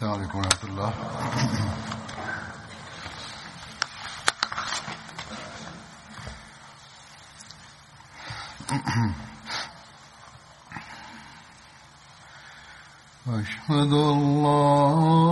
السلام عليكم ورحمة الله أشهد الله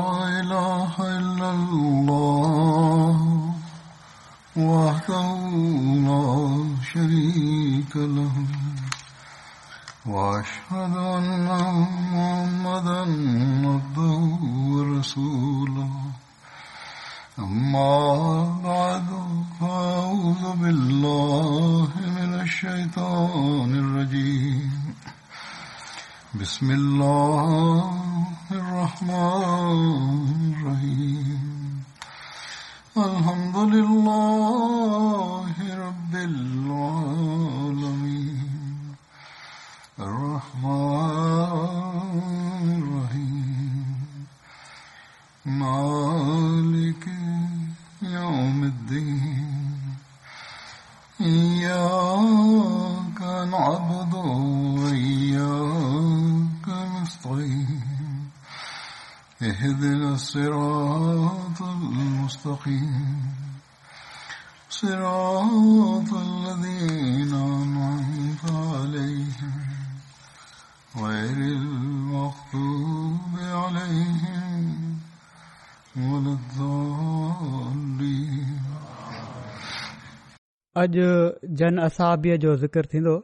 अॼु जन असाबीअ जो ज़िक्र थींदो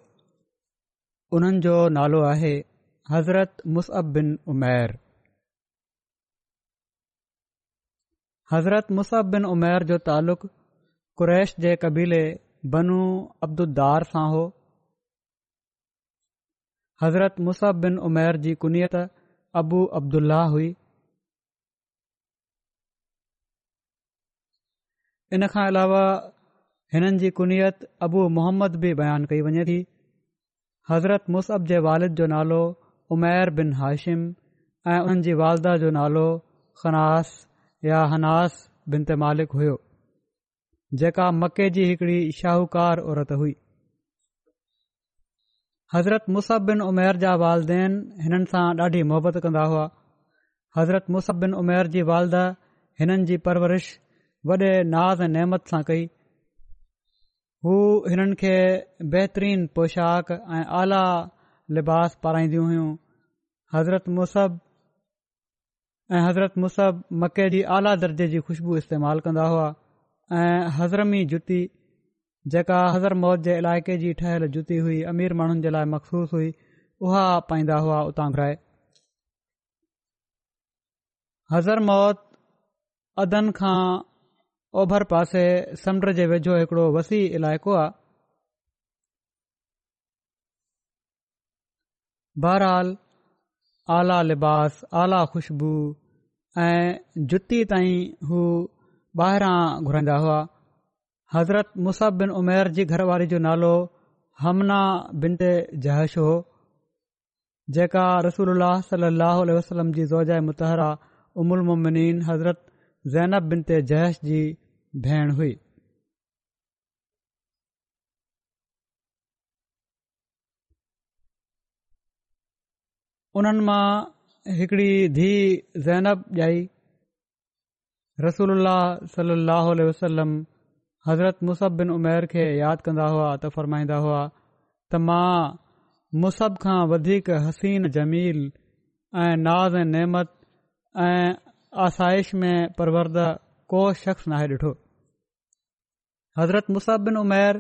उन्हनि जो नालो आहे हज़रत मुसअब बिन उमेर हज़रत मुसअब बिन उमेर जो तालुक़ क़ुरैश जे कबीले बनू अब्दुद्दार सां हो हज़रत मुसअब बिन उमेर जी कुन्यत अबू अब्दुल्ला हुई इन इनखां अलावा हिननि जी कुनियत अबू मोहम्मद बि बयानु कई वञे थी हज़रत मुसअब जे वालिद जो नालो उमैर बिन हाशिम ऐं उन्हनि जी वालदह जो नालो ख़नास या हनास बिन ते मालिक हुयो जेका मके जी हिकिड़ी शाहूकार औरत हुई हज़रत मुसअब बिन उमेर जा वालदेन हिननि सां ॾाढी मोहबत कंदा हुआ हज़रत मुसअब बिन उमेर जी वालदा हिननि जी परवरिश वॾे नाज़ नेमत सां कई हू हिननि खे बहितरीन पोशाक ऐं आला लिबास पाराईंदियूं हुयूं हज़रत मुसब ऐं हज़रत मुसब मके जी आला दर्जे जी ख़ुशबू इस्तेमालु कंदा हुआ ऐं हज़रमी जुती जेका हज़र मौत जे इलाइक़े जी ठहियलु जुती हुई अमीर माण्हुनि जे लाइ मखसूस हुई उहा पाईंदा हुआ उतां घुराए हज़र मौत अदन खां ओभर पासे समुंड जे वेझो हिकिड़ो वसी इलाइक़ो आहे बरहाल आला लिबास आला खु़शबू ऐं जुती ताईं हू ॿाहिरां घुरंदा हुआ हज़रत मुस बिन उमेर जी घरवारी जो नालो हमना बिन ते जहश हो जेका रसूल सलाहु वसलम जी ज़ोजा मुतहरा उमुल उमुलमुमिन हज़रत ज़ैनब बिन ते जैश जी भण हुई उन्हनि मां हिकिड़ी धीउ ज़ैनबु ॼाई रसूल सल वसलम हज़रत मुसिन उमेर खे यादि कंदा हुआ त फ़रमाईंदा हुआ त मां मूंसब खां वधीक हसीन जमील ऐं नाज़ ऐं नेमत ऐं आसाइश में परवरद को शख़्स नाहे ॾिठो حضرت مصابن عمیر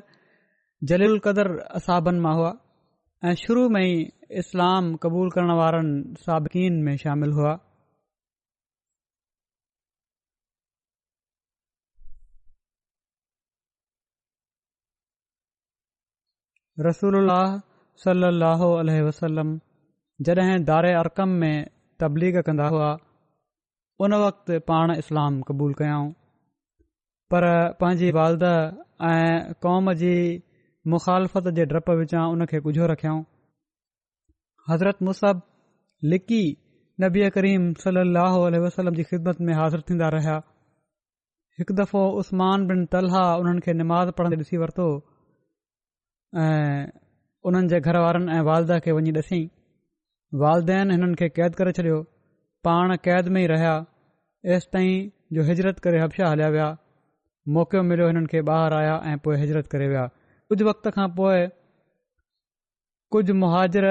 جلی القدر اصابن میں ہوا شروع میں ہی اسلام قبول کرنے والا سابقین میں شامل ہوا رسول اللہ صلی اللہ علیہ وسلم جدہ دار ارقم میں تبلیغ کندا ہوا ان وقت پا اسلام قبول قیاؤں पर पंहिंजी वालद ऐं क़ौम जी मुखालफ़त जे डपु विचां उन खे गुझो रखियाऊं हज़रत मुसहब लिकी नबी करीम सली अलसलम जी ख़िदमत में हाज़िर थींदा रहिया हिकु दफ़ो उस्मान बिन तलहा उन्हनि खे निमाज़ पढ़ंदे ॾिसी वरितो ऐं उन्हनि जे घर वारनि ऐं वालद खे वञी ॾिसी वालदेन हिननि खे क़ैद करे छॾियो पाण क़ैद में ई रहिया एसि ताईं जो हिजरत करे हबशिया हलिया विया मौक़ो मिलियो हिननि खे ॿाहिरि आया ऐं पोइ हिजरत करे विया कुझु वक़्त खां पोइ कुझु मुहाजर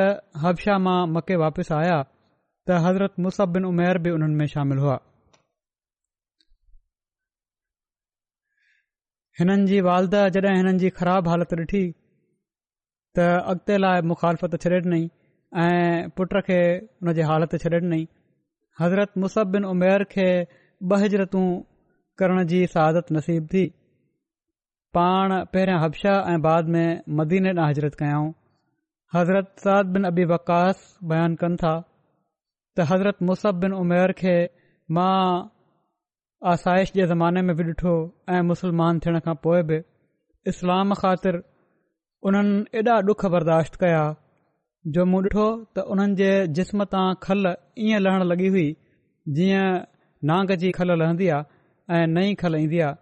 हबशा मां मके वापसि आया त हज़रत मुसिन उमेर बि हुननि में शामिल हुआ हिननि जी वालद जॾहिं हिननि जी ख़राबु हालत ॾिठी त अॻिते लाइ मुखालफ़त छॾे ॾिनई ऐं पुट खे हुन जी हालति छॾे ॾिनई हज़रत मुसिन उमेर खे ॿ हिजरतूं करण जी सहादत नसीब थी पाण पहिरियां हबशा ऐं बाद में मदीने ॾांहुं हज़रत कयाऊं हज़रत साद बिन अबी वकास बयानु कनि था त हज़रत मुस बिन उमेर खे मां आसाइश जे ज़माने में बि ॾिठो ऐं मुसलमान थियण खां पोइ बि इस्लाम ख़ातिर उन्हनि एॾा डुख बर्दाश्त कया जो मूं ॾिठो त उन्हनि जे जिस्म तां खल ईअं लहणु लॻी हुई जीअं नांग जी खल लहंदी आहे ऐं नई खल ईंदी आहे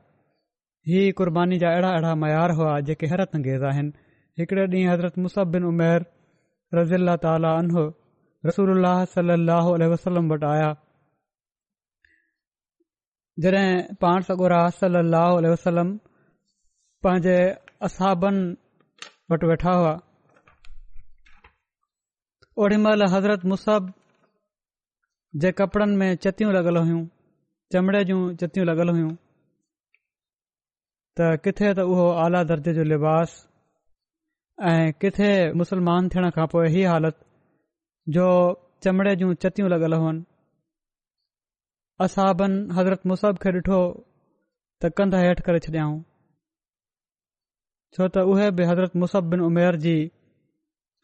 ही क़ुर्बानी जा अहिड़ा अहिड़ा मयार हुआ जेके हैरत अंगेज़ आहिनि हिकिड़े ॾींहुं हज़रत मुसबिन उमेर रज़ी अला ताला अनो रसूल सलाहु वसलम वटि आया जॾहिं पाण सगोरा सल अल वसलम पंहिंजे असाबनि वटि वेठा हुआ ओॾी महिल हज़रत मुसहब जे कपिड़नि में चतियूं लॻल हुयूं چمڑے جی چتی لگل ہوئیں تے تو وہ آلہ درجے جو لباس ای کت مسلمان تھن کا پو حالت جو چمڑے جتوں لگل ہو ساب حضرت مسحف کے ڈٹھو تو کندھ ایٹ کر چیا ہوں چوت اوہ بھی حضرت مسحب بن امیر کی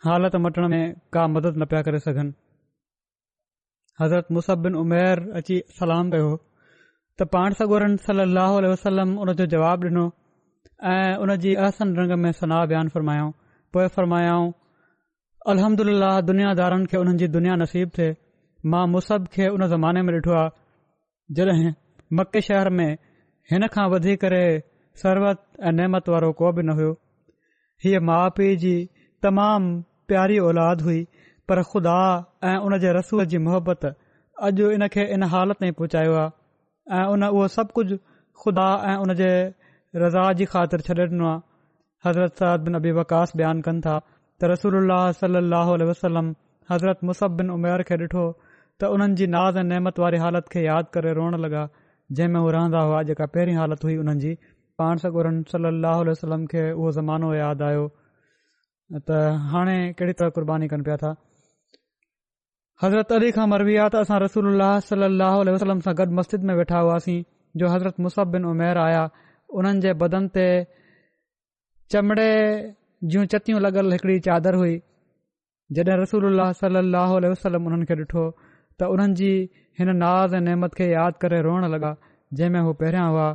حالت مٹنے میں کا مدد نہ پیا کر سکن حضرت مصحف بن امیر اچھی سلام پہ ہو त पाण सगोरन सली लहल वसलम उन जो जवाब ॾिनो ऐं उनजी अहसन रंग में सना बयानु फ़र्मायो पोइ फर्मायाऊं अहमदल्ला दुनियादारनि खे हुननि जी दुनिया नसीब थे मां मुसब खे उन ज़माने में ॾिठो आहे जॾहिं मके शहर में हिन खां वधीक सरवत ऐं नेमत वारो को बि न हुयो हीअ माउ पीउ जी तमामु प्यारी औलाद हुई पर खु़दा ऐं उन जे रसूअ जी मुहबत अॼु इन खे इन हालत ताईं पहुचायो आहे ऐं उन उहो सभु कुझु खुदा ऐं उनजे रज़ा जी ख़ातिर छॾे ॾिनो आहे हज़रत बिन अबी वकास बयानु कनि था त रसोल्ला सलाहु वसलम हज़रत बिन उमेर खे ॾिठो त उन्हनि जी नाज़ ऐं नेमत वारी हालत खे यादि करे रोअण लॻा जंहिं में हू रहंदा हुआ जेका पहिरीं हालत हुई उन्हनि जी पाण सगुर साह वसलम खे उहो ज़मानो यादि आयो त हाणे कहिड़ी तरह कुर्बानी कनि पिया था हज़रत अली खां मरवी आहे त असां रसूल सलाहु वलम सां गॾु मस्जिद में वेठा हुआसीं जो हज़रत मुसहबिन उमेर आया उन्हनि जे बदन ते चमड़े जूं चतियूं लॻल हिकड़ी चादर हुई जॾहिं रसूल उल्हल लह हुननि खे ॾिठो त हुननि जी हिन नाज़ ऐं नेमत खे यादि करे रोअण लॻा जंहिं हू पहिरियां हुआ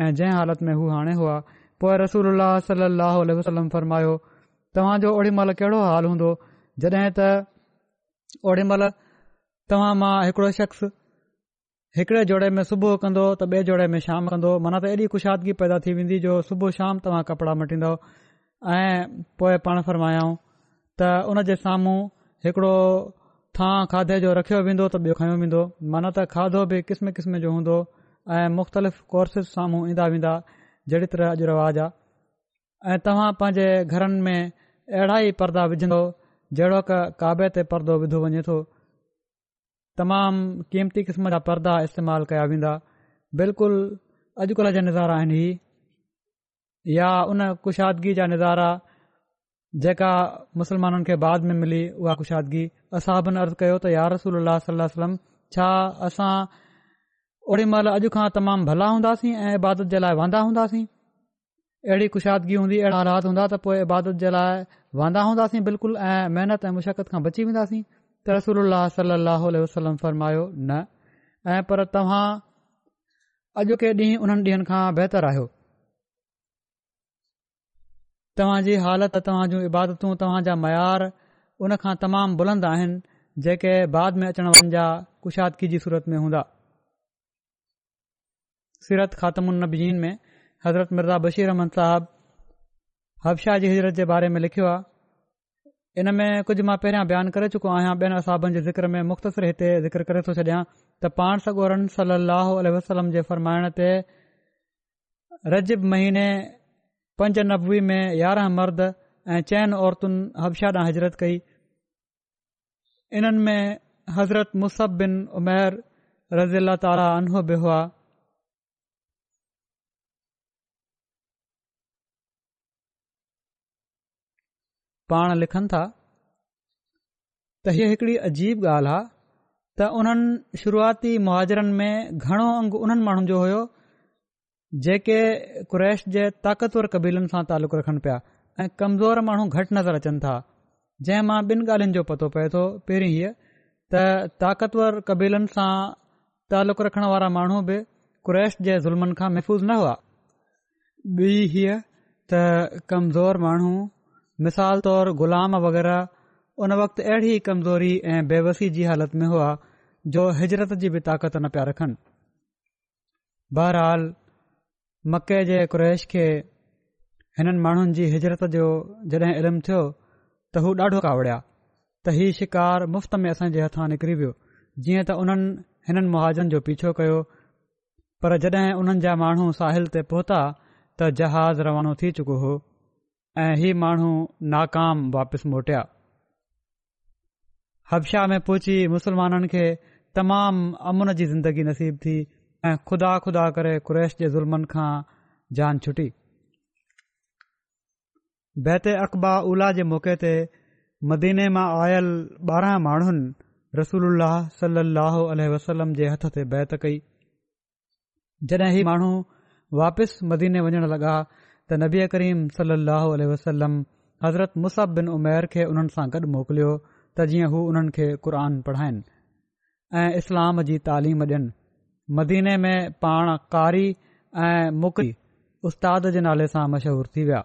ऐं जंहिं हालति में हू हाणे हुआ पोइ रसूल सल लहो फरमायो तव्हांजो ओॾी महिल कहिड़ो हाल हूंदो त ओड़े महिल तव्हां मां हिकिड़ो शख़्स हिकिड़े जोड़े में सुबुह कंदो त ॿिए जोड़े में शाम कंदो माना त एॾी कुशादगी पैदा थी वेंदी जो सुबुह शाम तव्हां कपिड़ा मटींदो ऐं पोइ पाण फ़र्मायूं त उन जे साम्हूं हिकिड़ो थां खाधे जो रखियो वेंदो त ॿियो खयो वेंदो माना त खाधो बि किस्म किस्म जो हूंदो ऐं मुख़्तलिफ़ कोर्सिस साम्हूं ईंदा वेंदा जहिड़ी तरह जो रिवाज़ आहे ऐं तव्हां पंहिंजे घरनि में अहिड़ा ई पर्दा विझंदो जहिड़ो कावये ते परदो विधो वञे थो तमामु क़ीमती क़िस्म जा परदा इस्तेमाल कया वेंदा बिल्कुल अॼुकल्ह जा नज़ारा आहिनि ही या उन कुशादगी जा नज़ारा जेका मुस्लमाननि खे बाद में मिली उहा कुशादगी असां बिन अर्ज़ कयो त यार रसूल सलाहु छा असां ओड़ी महिल अॼु खां तमामु भला हूंदासीं ऐं इबादत जे लाइ वांदा हूंदासीं अहिड़ी कुशादगी हूंदी अहिड़ा हालात हूंदा त पोइ इबादत जे लाइ वांदा हूंदासीं बिल्कुलु ऐं महिनत ऐं मुशक़त खां बची वेंदासीं त रसोल अल फरमायो न ऐं पर तव्हां अॼु के ॾींहुं उन्हनि ॾींहनि खां बहितरु आहियो तव्हां जी हालत तव्हां जूं इबादतूं तव्हां जा मयार उनखां तमामु बुलंद आहिनि जेके बाद में अचण वञा कुशादगी जी सूरत में हूंदा सीरत ख़ात्मुनि में हज़रत मिर्ज़ा बशीर अहमन साहब हबशाह जी हिजरत जे बारे में लिखियो आहे इन में कुझु मां पहिरियां बयानु करे चुको आहियां ॿियनि असाबनि जे ज़िक्र में मुख़्तसिर हिते ज़िक्र करे थो छॾियां त पाण सॻोरन सली अलसलम जे फरमाइण ते रजब महीने पंज नबवे में यारहं मर्द ऐं चइनि औरतुनि हबशाह ॾांहुं हिजरत कई इन्हनि में हज़रत मुस बिन उमेर रज़ीला तारा अन्ह बि हुआ पाण लिखनि था त हीअ हिकड़ी अजीब ॻाल्हि आहे त उन्हनि शुरुआती मुहाजरनि में घणो अंग उन्हनि माण्हुनि जो हुयो जेके कुरैश जे ताक़तवर क़बीलनि सां तालुक़ रखनि पिया ऐं कमज़ोर माण्हू घटि नज़र अचनि था जंहिं मां ॿिनि ॻाल्हियुनि जो पतो पए थो पहिरीं हीअ त ताक़तवर क़बीलनि सां तालुक़ रखण वारा माण्हू बि क्रैश जे ज़ुल्मनि खां महफ़ूज़ न हुआ ॿी हीअ त कमज़ोर माण्हू मिसाल तौर ग़ुलाम वग़ैरह उन वक़्त अहिड़ी कमज़ोरी ऐं बेवसी जी हालति में हुआ जो हिजरत जी बि ताक़त न पिया रखनि बहरहाल मके जे कुरैश खे हिननि माण्हुनि जी हिजरत जो जॾहिं इल्मु थियो त हू ॾाढो कावड़िया त हीउ शिकार मुफ़्त में असां जे हथां निकिरी वियो जीअं त उन्हनि हिननि मुहाजनि जो पीछो कयो पर जॾहिं उन्हनि जा माण्हू साहिल ते पहुता त जहाज़ रवानो थी चुको हो ऐं हीअ माण्हू नाकाम वापसि मोटिया हबशा में पहुची मुसलमाननि खे तमामु अमन जी ज़िंदगी नसीबु थी ऐं ख़ुदा ख़ुदा करे कुरैश जे ज़ुल्मनि खां जान छुटी बैत अकबा उल्हा जे मौके ते मदीने मां आयल ॿारहं माण्हुनि रसूल सलाहु वसलम जे हथ ते बैत कई जॾहिं हीउ माण्हू वापसि मदीने वञणु लॻा त नबी करीम सली वसलम हज़रत मुस बिन उमेर खे उन्हनि सां गॾु मोकिलियो त जीअं हू उन्हनि खे क़रान पढ़ाइनि ऐं इस्लाम जी तालीम ॾियनि मदीने में पाण कारी ऐं मुकरी उस्ताद जे नाले सां मशहूर थी विया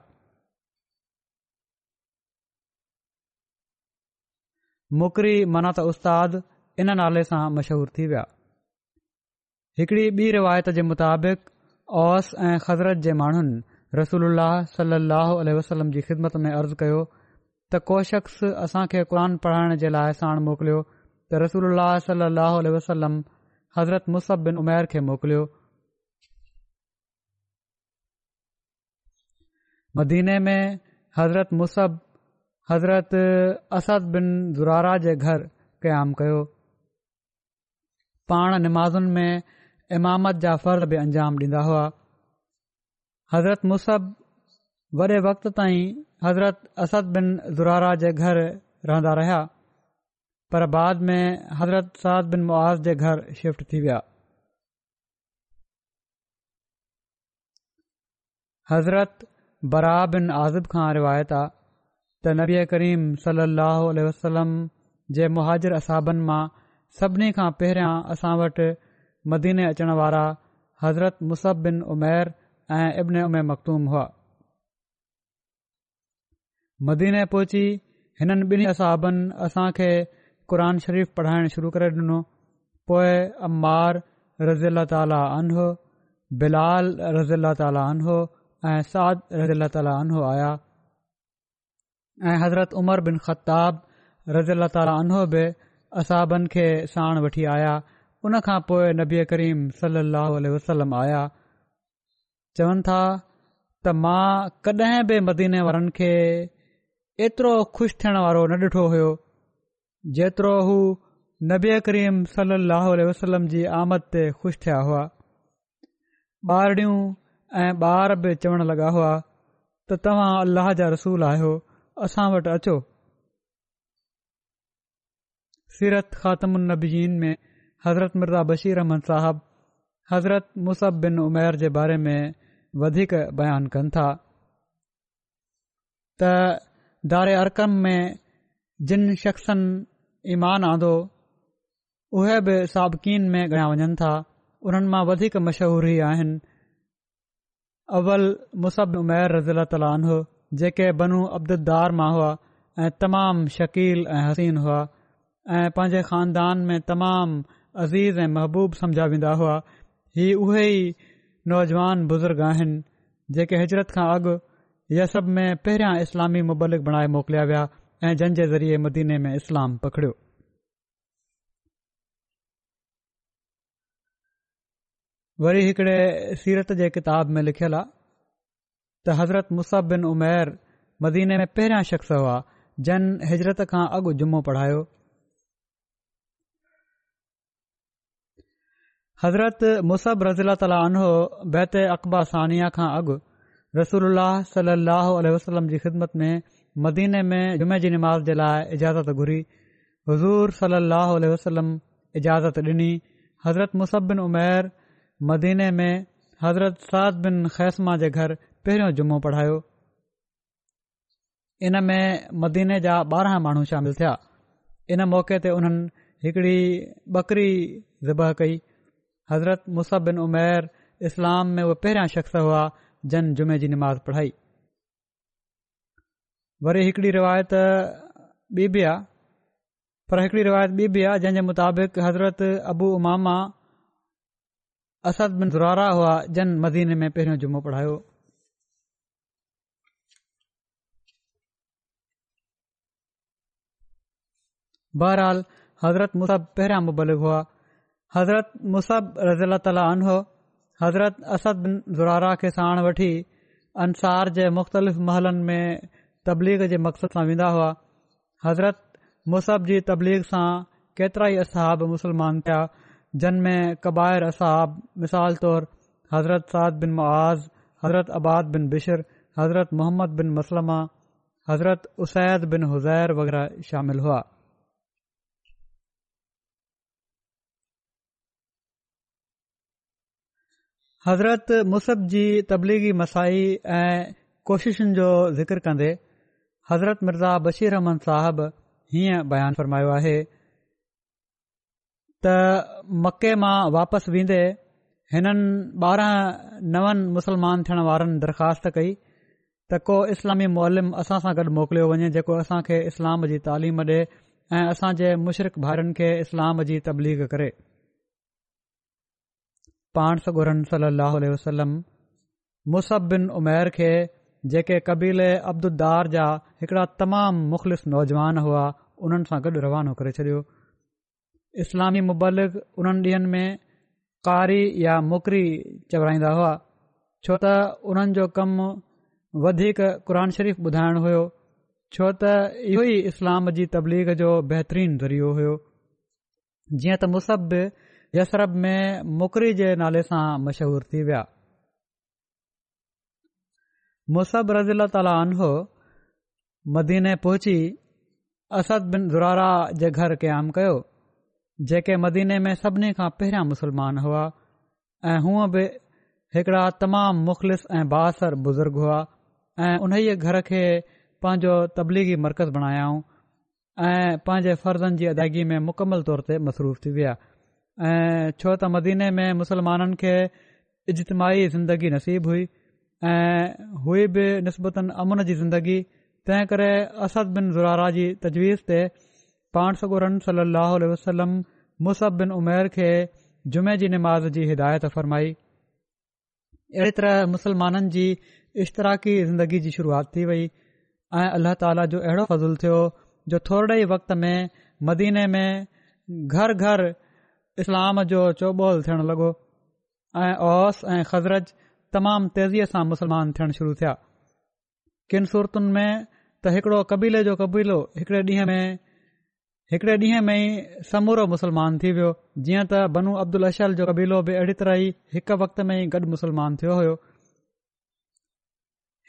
मुकरी मना त उस्ताद इन नाले सां मशहूर थी विया हिकिड़ी ॿी रिवायत जे मुताबिक़ औस ऐं ख़ज़रत जे माण्हुनि रसूल सल लह वसलम जी ख़िदमत में अर्ज़ु कयो त को शख़्स असांखे क़रान पढ़ाइण जे लाइ साण मोकिलियो त रसूल सलाहु वसलम हज़रत मुस बिन उमेर खे मोकिलियो मदीने में हज़रत मुसब हज़रत असद बिन ज़ुरारा जे घर क़याम कयो पाण नमाज़ुनि में इमामत जा फ़र्ज़ बि अंजाम ॾींदा हुआ हज़रत मुसब वॾे वक़्त ताईं हज़रत असद बिन ज़ुरारा जे घर रहंदा रहिया पर बाद में हज़रत साद बिन मुआज़ जे घर शिफ्ट थी विया हज़रत बरा बिन आज़िब खां रिवायत आहे त नबीए करीम सलाहु वसलम जे मुहाजिर असाबनि मां सभिनी खां पहिरियां असां वटि मदीने अचण वारा हज़रत बिन उमेर ابن اُم مقتوم ہوا مدینے پہنچی انہابن اصا کے قرآن شریف پڑھان شروع کر دنوں پوئمار رضی اللہ تعالیٰ عنہ بلال رضی اللہ تعالیٰ عنہ سعد رضی اللہ تعالیٰ عنہ آیا حضرت عمر بن خطاب رضی اللہ تعالیٰ عنہ بھی اصحبن کے سان ویٹ آیا ان نبی کریم صلی اللہ علیہ وسلم آیا चवनि था त मां कॾहिं बि मदीने वारनि खे एतिरो ख़ुशि थियण वारो न ॾिठो हुयो जेतिरो हू नबी करीम सली वसलम जी आमद ते ख़ुशि थिया हुआ ॿारड़ियूं ऐं ॿार बि चवण लॻा हुआ त तव्हां अलाह जा रसूल आहियो असां वटि अचो सीरत ख़ात्मीज़ीन में हज़रत मिर्ज़ा बशीर अहमद साहब हज़रत मुसब बिन उमेर जे बारे में वधीक बयानु कनि था त दारे अरकम में जिन शख़्सनि ईमान आंदो उहे बि साबक़ में ॻाया वञनि था उन्हनि मां वधीक मशहूर ई आहिनि अवल मुसब्बर रज़ीला तालो जेके बनू अब्दूदार मां हुआ ऐं तमामु शकील ऐं हसीन हुआ ऐं पंहिंजे ख़ानदान में तमामु अज़ीज़ ऐं महबूब सम्झा वेंदा हुआ ही उहे ई नौजवान बुज़ुर्ग आहिनि जेके हिजरत खां अॻु यसब में पहिरियां इस्लामी मुबालिक बणाए मोकिलिया विया ऐं जंहिंजे ज़रिए मदीने में इस्लाम पकड़ियो वरी हिकिड़े सीरत जे किताब में लिखियलु आहे त हज़रत बिन उमेर मदीने में पहिरियां शख़्स हुआ जन हिजरत खां अॻु जुमो पढ़ायो हज़रत मुस रज़ीला ताला उन्हो बैत अक़बा सानिया खां अॻु रसूल सलाहु वसलम जी ख़िदमत में मदीने में जुमे जी निमाज़ जे लाइ इजाज़त घुरी हज़ूर सली अल वसलम इजाज़त ॾिनी हज़रत मुसिन उमैर मदीने में हज़रत साद बिन ख़ैसमा जे घर पहिरियों जुमो पढ़ायो इन में मदीने जा ॿारहं माण्हू शामिल थिया इन मौक़े ते उन्हनि हिकड़ी बकरी ज़िब कई हज़रत मुसहफ़िन उमेर इस्लाम में उहे पहिरियां शख़्स हुआ जन जुमे जी निमाज़ पढ़ाई वरी हिकड़ी रिवायत ॿी बि आहे पर हिकिड़ी रिवायत ॿी बि आहे जंहिं जे मुताबिक़ हज़रत अबू उमामा असद बिन ज़रारा हुआ जन मज़ीने में पहिरियों जुमो पढ़ायो बहरहाल हज़रत मुसह पहिरियां मुबलक हुआ حضرت مصحب رضی اللہ تعالیٰ عنہ حضرت اسد بن زورارا کے ساڑ وٹ انصار کے مختلف محلن میں تبلیغ کے مقصد سے ودا ہوا حضرت مصحب کی جی تبلیغ سا کئی اصحاب مسلمان پیا جن میں قبائر اصحاب مثال تور حضرت سعد بن معاذ حضرت عباد بن بشر حضرت محمد بن مسلمان حضرت اسید بن حزیر وغیرہ شامل ہوا हज़रत मुसब जी तबलीगी मसाई ऐं कोशिशुनि जो ज़िक्र कंदे हज़रत मिर्ज़ा बशीर अहमन साहब हीअं बयानु फ़रमायो आहे त मके मां वापसि वेंदे हिननि ॿारहं नवनि मुसलमान थियण वारनि दरख़्वास्त कई त को इस्लामी मोल्म असां सां गॾु मोकिलियो वञे जेको असां खे इस्लाम जी तालीम ॾिए ऐं मुशरक़ मुशरिक़ाइरनि खे इस्लाम जी तबलीग करे पाण सगुरन सली अलसलम मुसहबिन उमर खे जेके कबीले अब्दुदार जा हिकिड़ा तमामु मुख़लिस नौजवान हुआ उन्हनि सां गॾु रवानो करे छॾियो इस्लामी मुबालिक उन्हनि ॾींहनि में कारी या मुकरी चवराईंदा हुआ छो त उन्हनि जो कमु वधीक क़ुर शरीफ़ ॿुधाइण हुयो छो त इहो ई इस्लाम जी तबलीग जो बहितरीन ज़रियो हुयो जीअं त मुसहब यसरब में मुकरी जे नाले सां मशहूर थी विया मुसब रज़ील रज़ीला अनहो मदीने पहुची असद बिन ज़ुरारा जे घर क़याम कयो जेके मदीने में सभिनी खां पहिरियां मुसलमान हुआ ऐं हूअ बि हिकिड़ा तमामु मुख़लिस ऐं बासर बुज़ुर्ग हुआ ऐं उन घर खे पंहिंजो तबलीगी मर्कज़ बणायाऊं ऐं पंहिंजे फर्ज़नि जी अदाइगी में मुकमल तौर ते मसरूफ़ थी विया ऐं छो त मदीने में मुसलमाननि खे इजतमाही ज़िंदगी नसीबु हुई ऐं हुई बि निस्बतनि अमन जी ज़िंदगी तंहिं करे अस बिन ज़ुरारा जी तजवीज़ ते पाण सगुरन सली अल वसलम मुसब बिन उमेर खे जुमे जी निमाज़ जी हिदायत फ़रमाई अहिड़ी तरह मुसलमाननि जी इश्तराकी ज़िंदगी जी शुरुआति थी वई ऐं अलाह ताला जो अहिड़ो फज़लु थियो जो थोरे ई वक़्त में मदीने में घर घर इस्लाम जो चौबोल थियणु लॻो ऐं ओस ऐं ख़ज़रत तमामु तेज़ीअ सां मुसलमान थियणु शुरू थिया किन सूरतुनि में त हिकड़ो कबीले जो क़बीलो हिकड़े ॾींहुं में हिकड़े ॾींहं में ई समूरो मुसलमान थी वियो जीअं त बनू अब्दुल अशल जो कबीलो बि अहिड़ी तरह ई हिक वक़्त में ई गॾु मुसलमान थियो हो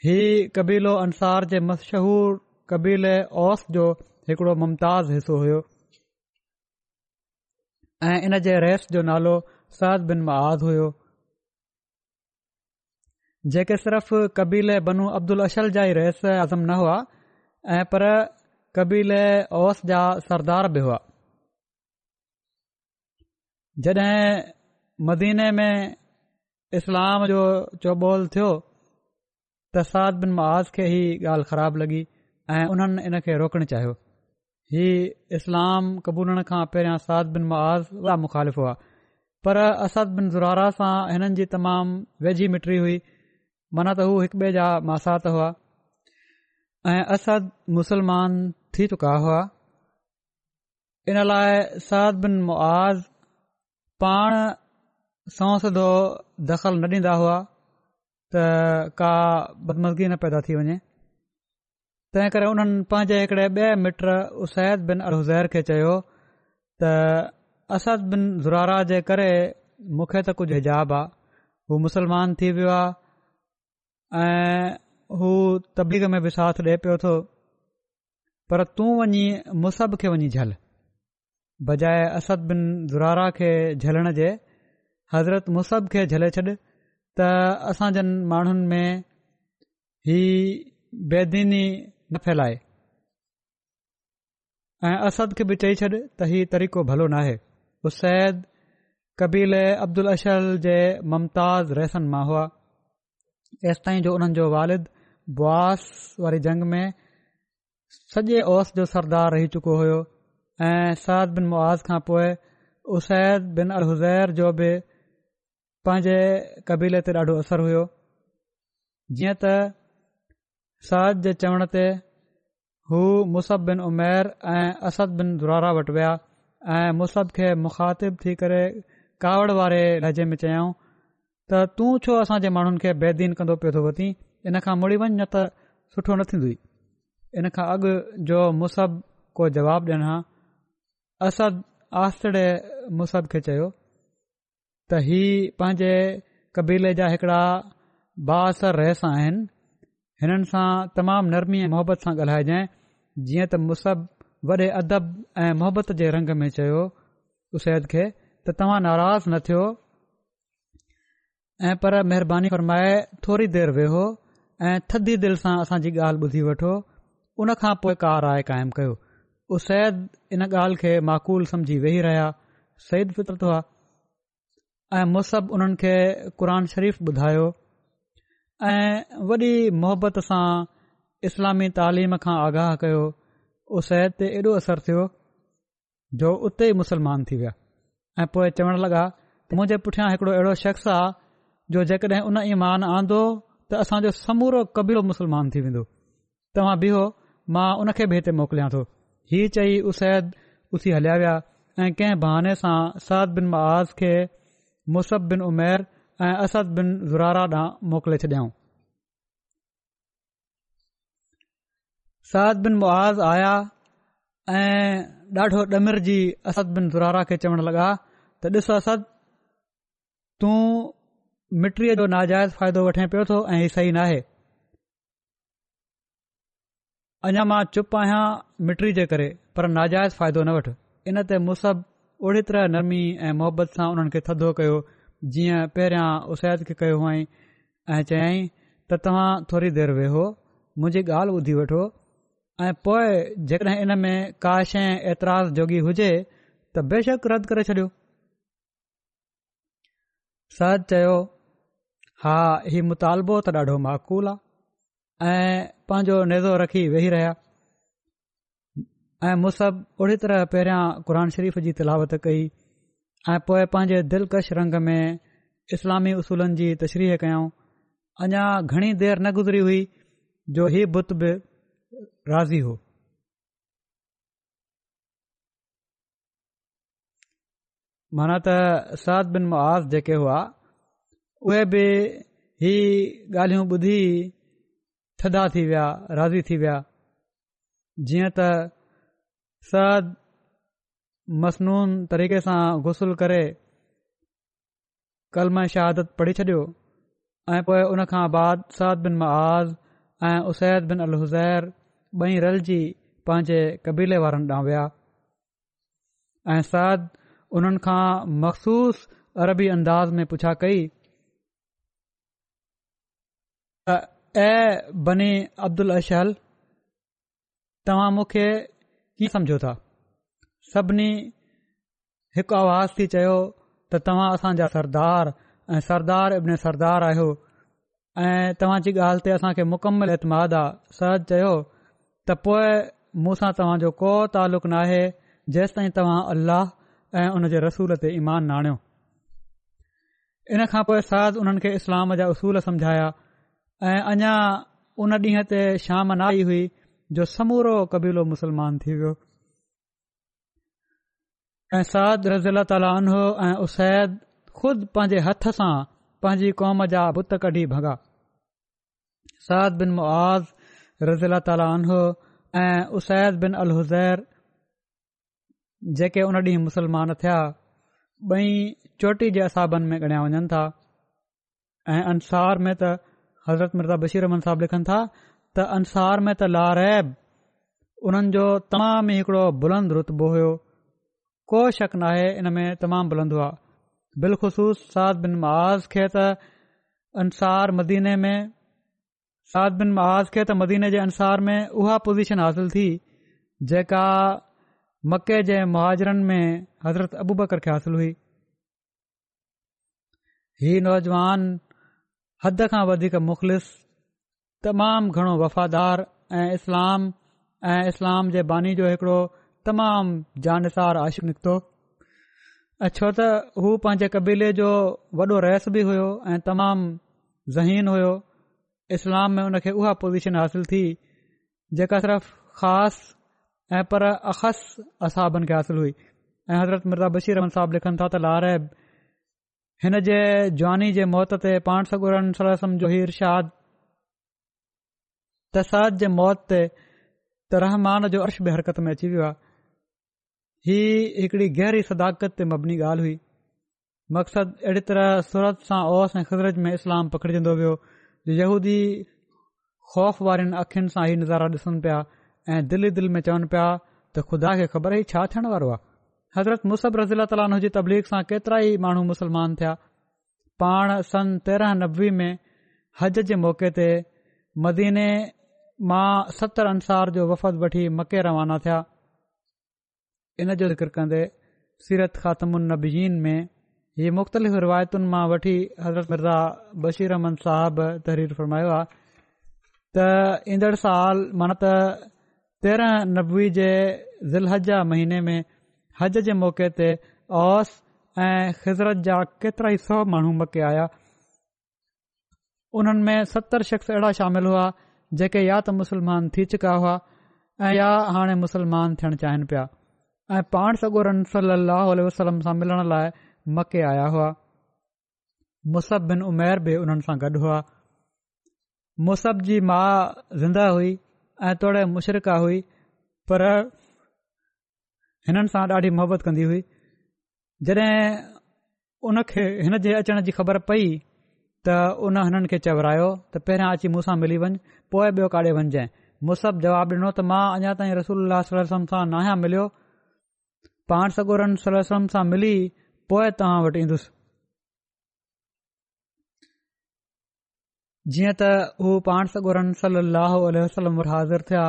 ही कबीलो अंसार जे मशहूरु क़बीले ओस जो हिकिड़ो मुमताज़ हिसो हुयो ऐं इन जे रहिस जो नालो साद बिन महाद हुयो जेके सिर्फ़ कबीला बनू अब्दुल अशल जा ई रहिस अज़म न हुआ ऐं पर कबीले ओस जा सरदार बि हुआ जॾहिं मदीने में इस्लाम जो चौबोल थियो त साद बिन महाज़ खे ई ॻाल्हि ख़राब लॻी ऐं उन्हनि इन खे रोकणु चाहियो ही इस्लाम क़बूलण खां पहिरियां साद बिन मआज़ वॾा मुखालिफ़ हुआ पर असद बिन ज़ुरारा सां हिननि जी तमामु वेझी मिटरी हुई माना त हू हिक ॿिए जा मासात हुआ ऐं असद मुसलमान थी चुका हुआ इन लाइ साद बिन मुआज़ पाण सौ सदो दख़ल न ॾींदा हुआ त का बदमज़गी न पैदा थी वञे तंहिं करे उन्हनि पंहिंजे हिकड़े ॿिए मिट्रसैद बिन अरहज़ैर खे चयो त असद बिन ज़ुरारा जे करे मूंखे त कुझु हिजाब आहे हू मुस्लमान थी वियो आहे ऐं हू तबलीग में बि साथ ॾिए पियो थो पर तूं वञी मुसब खे वञी झल बजाए असद बिन ज़ुरारा खे झलण जे हज़रत मुसहब खे झले छॾ त असां जनि माण्हुनि में ही बेदीनी न फैलाए ऐं असद खे बि चई छॾ त हीउ तरीक़ो भलो न आहे उसैद कबीले अब्दुल अशर जे मुमताज़ रहसन मां हुआ तेसि ताईं जो उन्हनि जो वालिद बुआस वारी जंग में सॼे ओस जो सरदार रही चुको हुयो ऐं साद बिन मुआज़ खां पोइ उसैद बिन अल हुज़ज़ैर जो बि पंहिंजे क़बीले ते ॾाढो असरु हुयो जीअं त साद जे चवण ते हू मुसब बिन उमेर ऐं असद बिन दुरारा वटि विया ऐं मुसहब खे मुखातिबु थी करे कावड़ वारे लहजे में चयाऊं त तूं छो असांजे माण्हुनि खे बेदीन कंदो पियो थो वती इन खां मुड़ी वञ न त सुठो न थींदु इन खां अॻु जो मुसब को जवाब जवाबु ॾियणा असद आसड़े मुसब खे चयो त ही पंहिंजे क़बीले जा हिकिड़ा बासर रहिस आहिनि हिननि सां तमामु नरमी ऐं मोहब्बत सां ॻाल्हाइजांइ जीअं त मुसह वॾे अदब ऐं मोहबत जे रंग में चयो उसैद खे त तव्हां नाराज़ न थियो ऐं पर महिरबानी फरमाए थोरी देरि वेहो ऐं थदी दिलि सां असांजी ॻाल्हि ॿुधी वठो उन खां पोइ राय क़ाइमु कयो उसैद इन ॻाल्हि खे माक़ूल समझी वेही रहिया सईद फितरत हुआ ऐं मुसु उन्हनि क़ुर शरीफ़ ॿुधायो ऐं वॾी मोहबत सां इस्लामी तालीम खां आगाह कयो उसैद ते एॾो असरु थियो जो उते ई मुसलमान थी विया ऐं पोइ चवणु लॻा मुंहिंजे पुठियां हिकड़ो अहिड़ो शख़्स आहे जो जेकॾहिं उन ईमान आंदो त असांजो समूरो क़बीलो मुसलमान थी वेंदो तव्हां बीहो मां उनखे बि हिते मोकिलियां थो हीअ चई उसैद उथी हलिया विया ऐं कंहिं बहाने सां साद बिन महाज़ खे Musab bin Umair Asad bin Zurara ॾांहुं मोकिले छॾियऊं साद बिन मुआज़ आया ऐं ॾाढो ॾमिर जी असद बिन ज़ुरारा खे चवण लॻा त ॾिस असद तूं मिटीअ जो नाजाइज़ फ़ाइदो वठे पियो थो ऐं हीउ सही नाहे अञा मां चुप आहियां मिटी जे करे पर नाजाइज़ फ़ाइदो न वठि इनते मुसब ओड़ी तरह नरमी ऐं मोहबत सां उन्हनि खे थदो कयो जीअं पहिरियां उसैद खे कयो हुआईं ऐं चयई त तव्हां थोरी देरि वेहो मुंहिंजी ॻाल्हि ॿुधी वठो ऐं पोइ जेकॾहिं इन में का शइ ऐतराज़ जोगी हुजे त बेशक रद्द करे छॾियो सद चयो हा हीउ मुतालबो त ॾाढो माक़ूल आहे ऐं पंहिंजो नेज़ो रखी वेही रहिया ऐं मुसब ओड़ी तरह पहिरियां क़ुर शरीफ़ जी तिलावत कई ऐं पोइ पंहिंजे दिलकश रंग में इस्लामी उसूलनि जी तशरीह कयऊं अञा घणी देर न गुज़री हुई जो हीअ बुत बि राज़ी हो माना त साद बिन मुआज़ जेके हुआ उहे बि हीअ ॻाल्हियूं ॿुधी थधा थी विया राज़ी थी विया जीअं त सर मसनून तरीक़े सां गुसल करे कलम शहादत पढ़ी छॾियो ऐं पोए उन खां बाद साद बिन मआज़ ऐं उसैद बिन अल हुज़ैर ॿई रलजी पंहिंजे क़बीले वारनि ॾांहुं विया ऐं सद उन्हनि खां मखसूस अरबी अंदाज़ में पुछा कई बनी अब्दुल अशहल तव्हां मूंखे कीअं सम्झो था सभिनी हिकु आवाज़ थी चयो त तव्हां असांजा सरदार ऐं सरदार इब्न सरदार आहियो ऐं तव्हां ॻाल्हि ते असां खे इतमाद आहे सरद चयो त तव्हांजो को तालुक़ न जेसि ताईं तव्हां अल्लाह ऐं उन जे रसूल ते ईमान न इन खां पोइ सरद उन्हनि खे इस्लाम जा उसूल समझाया ऐं अञा उन ॾींहं ते शाम न हुई जो समूरो क़बीलो मुसलमान थी वियो ऐं साद रज़ीला ताला अनो ऐं उस्तैद खुद पंहिंजे हथ सां पंहिंजी कौम जा बुत कढी भगा साद बिन मुआज़ रज़ी अला ताला अनो ऐं उस्तैद बिन अल हुज़ैर जेके उन ॾींहुं मुसलमान थिया ॿई चोटी जे असाबनि में अणिया वञनि था ऐं अंसार में त हज़रत मिर्ज़ा बशीरमन साहब लिखनि था त अंसार में त लारैब उन्हनि जो तमाम ई हिकिड़ो बुलंद रुतबो हुओ को शक न आहे इन में तमामु भुलंदो आहे बिलख़सूस साद बिन माज खे त अनुसार मदीने में साद बिन माज खे त मदीने जे अनुसार में उहा पोज़ीशन हासिल थी जेका मके जे मुहाजरनि में हज़रत अबूबकर खे हासिल हुई हीउ नौजवान हद खां वधीक मुख़लिस तमामु घणो वफ़ादारु ऐं इस्लाम ऐं इस्लाम जे बानी जो हिकड़ो تمام जानसार आश निकितो ऐं छो त हू पंहिंजे कबीले जो वॾो रहस बि हुयो ऐं तमामु ज़हीन हुयो इस्लाम में हुन खे उहा पोज़ीशन हासिल थी जेका सिर्फ़ु ख़ासि ऐं पर अख़स असाबनि खे हासिलु हुई ऐं हज़रत मिर्ज़ा बशीर रहन साहब लिखनि था त लारेब हिन जे ज्वानी जे मौत ते पाण सगुर जो हीरशाद तसाद जे मौत ते त रहमान जो अर्श बि हरकत में अची वियो आहे ही हिकड़ी गहरी सदाकत ते मबनी ॻाल्हि हुई मक़सद अहिड़ी तरह सूरत सां ओस ऐं ख़ज़रत में इस्लाम पखिड़िजंदो वियो यहूदी ख़ौफ़ वारनि अखियुनि सां ही नज़ारा ॾिसनि पिया ऐं दिलि ई दिलि में चवनि पिया त ख़ुदा खे ख़बर ही छा थियण वारो आहे हज़रत रज़ील रज़ीला ताली तबलीग सां केतिरा ई माण्हू मुसलमान थिया पाण सन तेरहं नबें में हज जे मौक़े ते मदीने मां सतरि अंसार जो वफ़द वठी मके रवाना थिया इन जो ज़िक्र कन्दे सीरत ख़ात्मनबीज़ीन में ही मुख़्तलिफ़ रिवायतुनि मां वठी हज़रत फिरज़ा बशीर अहमन साहब तहरीर फरमायो आ त ईंदड़ साल माना त तेरहं नबवी जे ज़िलहज जा महीने में हज जे मौक़े ते ऑस ऐं ख़ज़रत जा केतिरा ई सौ माण्हू मकेया उन्हनि में सतरि शख़्स अहिड़ा शामिल हुआ जेके या त मुसलमान थी चुका हुआ ऐं या हाणे थियण चाहिनि पिया ऐं पाण सगोर सली वसलम सां मिलण लाइ मके आया हुआ मुसब बिन उमेर बि हुननि सां गॾु हुआ मुसब जी माउ ज़िंदा हुई ऐं तोड़े मुशरक़ हुई पर हिननि सां ॾाढी मोहबत हुई जॾहिं उनखे हिन जे अचण जी ख़बर पई त उन हिननि खे चवरायो त पहिरियां अची मूंसां मिली वञु पोइ ॿियो काॾे वञजांइ मुसब जवाबु ॾिनो त मां अञा ताईं रसोल वलम सां मिलियो पाण सगोरन सला सां मिली पोएं तव्हां वटि ईंदुसि जीअं त हू पाण सगुरनि सलाह वसलम वटि हाज़िर थिया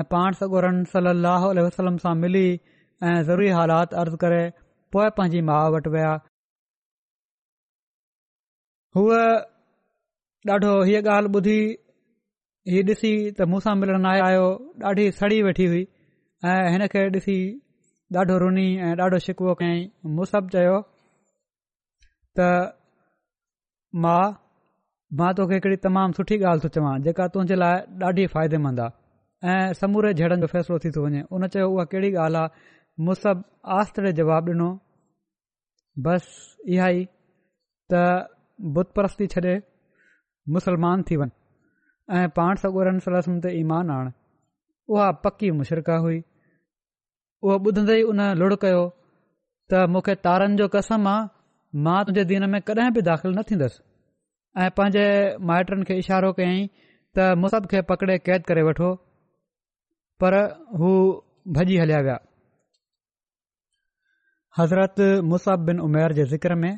ऐं पाण सगुरनि सललह वसलम सां मिली ऐं ज़रूरी हालात अर्ज़ करे पोइ पंहिंजी माउ वटि विया हूअ ॾाढो हीअ ॻाल्हि ॿुधी हीअ ॾिसी त मूसां मिलणु ॾाढी सड़ी वेठी हुई ऐं हिन खे ॾिसी ॾाढो रुनी ऐं ॾाढो शिकवो कयईं मुसब चयो त मां मां तोखे हिकिड़ी तमामु सुठी ॻाल्हि थो चवां जेका तुंहिंजे लाइ ॾाढी फ़ाइदेमंद आहे ऐं समूरे जहिड़नि जो फ़ैसिलो थी थो वञे उन चयो उहा कहिड़ी ॻाल्हि आहे मूस आस्ते जवाबु ॾिनो बसि इहा ई त छॾे मुसलमान थी वञ ऐं पाण सगूरनि सलसम ते ईमान आण उहा पकी मुशरका हुई उहो ॿुधंदे ई उन लुड़ कयो त मूंखे तारनि जो कसम आहे मां तुंहिंजे दीन में कॾहिं बि दाख़िल न थींदसि ऐं पंहिंजे माइटनि खे इशारो कयईं त मुसह खे पकिड़े क़ैद करे वठो पर हू भॼी हलिया विया हज़रत मुस बिन उमेर जे ज़िक्र में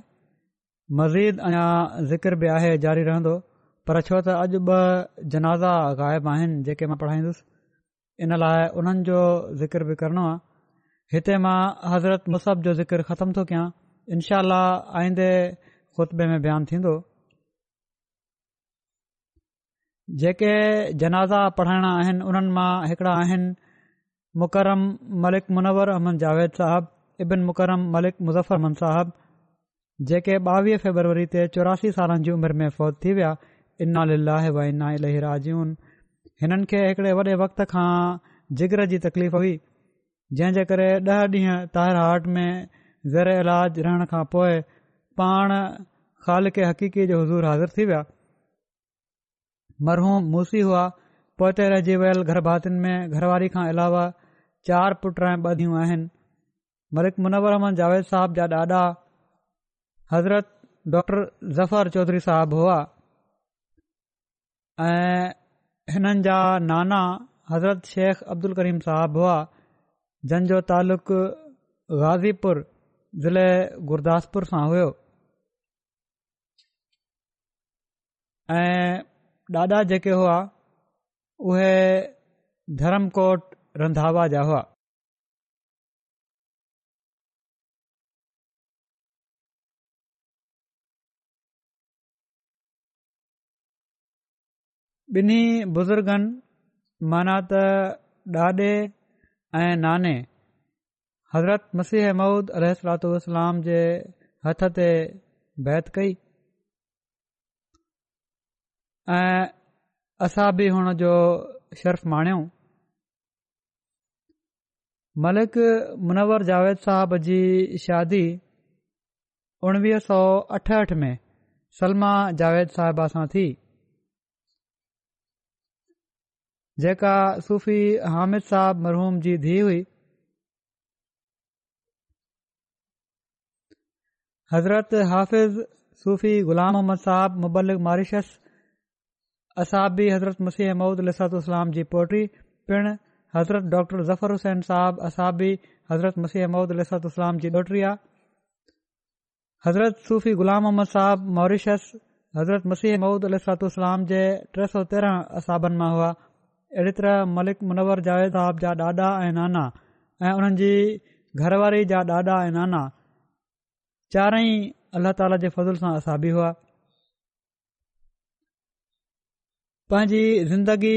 मज़ीद अञा ज़िकर बि आहे जारी रहंदो पर छो त अॼु ॿ जनाज़ा ग़ाइब आहिनि जेके मां पढ़ाईंदुसि इन लाइ उन्हनि जो बि आहे हिते मां हज़रत मुसहब जो ज़िकर ख़तमु थो कयां इनशाह आईंदे ख़ुतबे में बयानु थींदो जेके जनाज़ा पढ़ाइणा आहिनि उन्हनि मां हिकिड़ा आहिनि मुकरम मलिक मुन्वर अहमद जावेद साहिब इबिन मुकरम मलिक मुज़्फरमन साहिब जेके ॿावीह फेबरवरी ते चौरासी सालनि जी उमिरि में फ़ौज थी विया इन्नाला व इन्ना इलाज हिननि खे हिकिड़े वॾे वक़्त खां जिगर जी तकलीफ़ हुई जंहिं जे करे ॾह ॾींहं ताहिर हाट में ज़र इलाज रहण खां पोइ पाण ख़ालिक हक़ीक़ी जो हज़ूर हाज़िर थी विया मरहूम मूसी हुआ पोते रहिजी वियल घर भातियुनि में घरवारी खां अलावा चार पुट ॿधियूं आहिनि मलिक मुनवर अहमद जावेद साहब जा ॾाॾा हज़रत डॉक्टर ज़फर चौधरी साहब हुआ ऐं हिननि जा नाना हज़रत शेख अब्दुल करीम साहब हुआ जंहिंजो गाज़ीपुर ज़िले गुरदासपुर सां हुयो ऐं ॾाॾा जेके हुआ उहे धर्मकोट रंधावा जा हुआ ॿिन्ही बुज़ुर्गनि माना त ॾाॾे ऐं नाने हज़रत मसी अहमूद अलतोसलाम जे हथ ते बैत कई ऐं असां बि जो शर्फ़ माणियूं मलिक मुनवर जावेद साहब जी शादी उणिवीह सौ अठहठि में सलमा जावेद साहिबा सां थी जेका सुफ़ी हामिद साहब मरहूम जी धीउ हुई हज़रत हाफ़िज़ सूफ़ी ग़ुलाम मोहम्मद साहब मुबलिक मारिशस असाबी हज़रत मसीह मूदलाम जी पोटी पिण हज़रत डॉक्टर ज़फर हुसैन साहब असाबी हज़रत मसीह ममद अलातलाम जी ॾोटरी आहे हज़रत सूफ़ी ग़ुलाम मोहम्मद साहिब मॉरिशस हज़रत मसीह महूद अल जे टे सौ तेरहं असाबनि मां हुआ अहिड़ी तरह मलिक मुनवर जावेद साहब जा ॾाॾा ऐं नाना ऐं उन्हनि जी घरवारी जा ॾाॾा ऐं नाना चारई अलाह ताला जे फज़ल सां असाबी हुआ पंहिंजी ज़िंदगी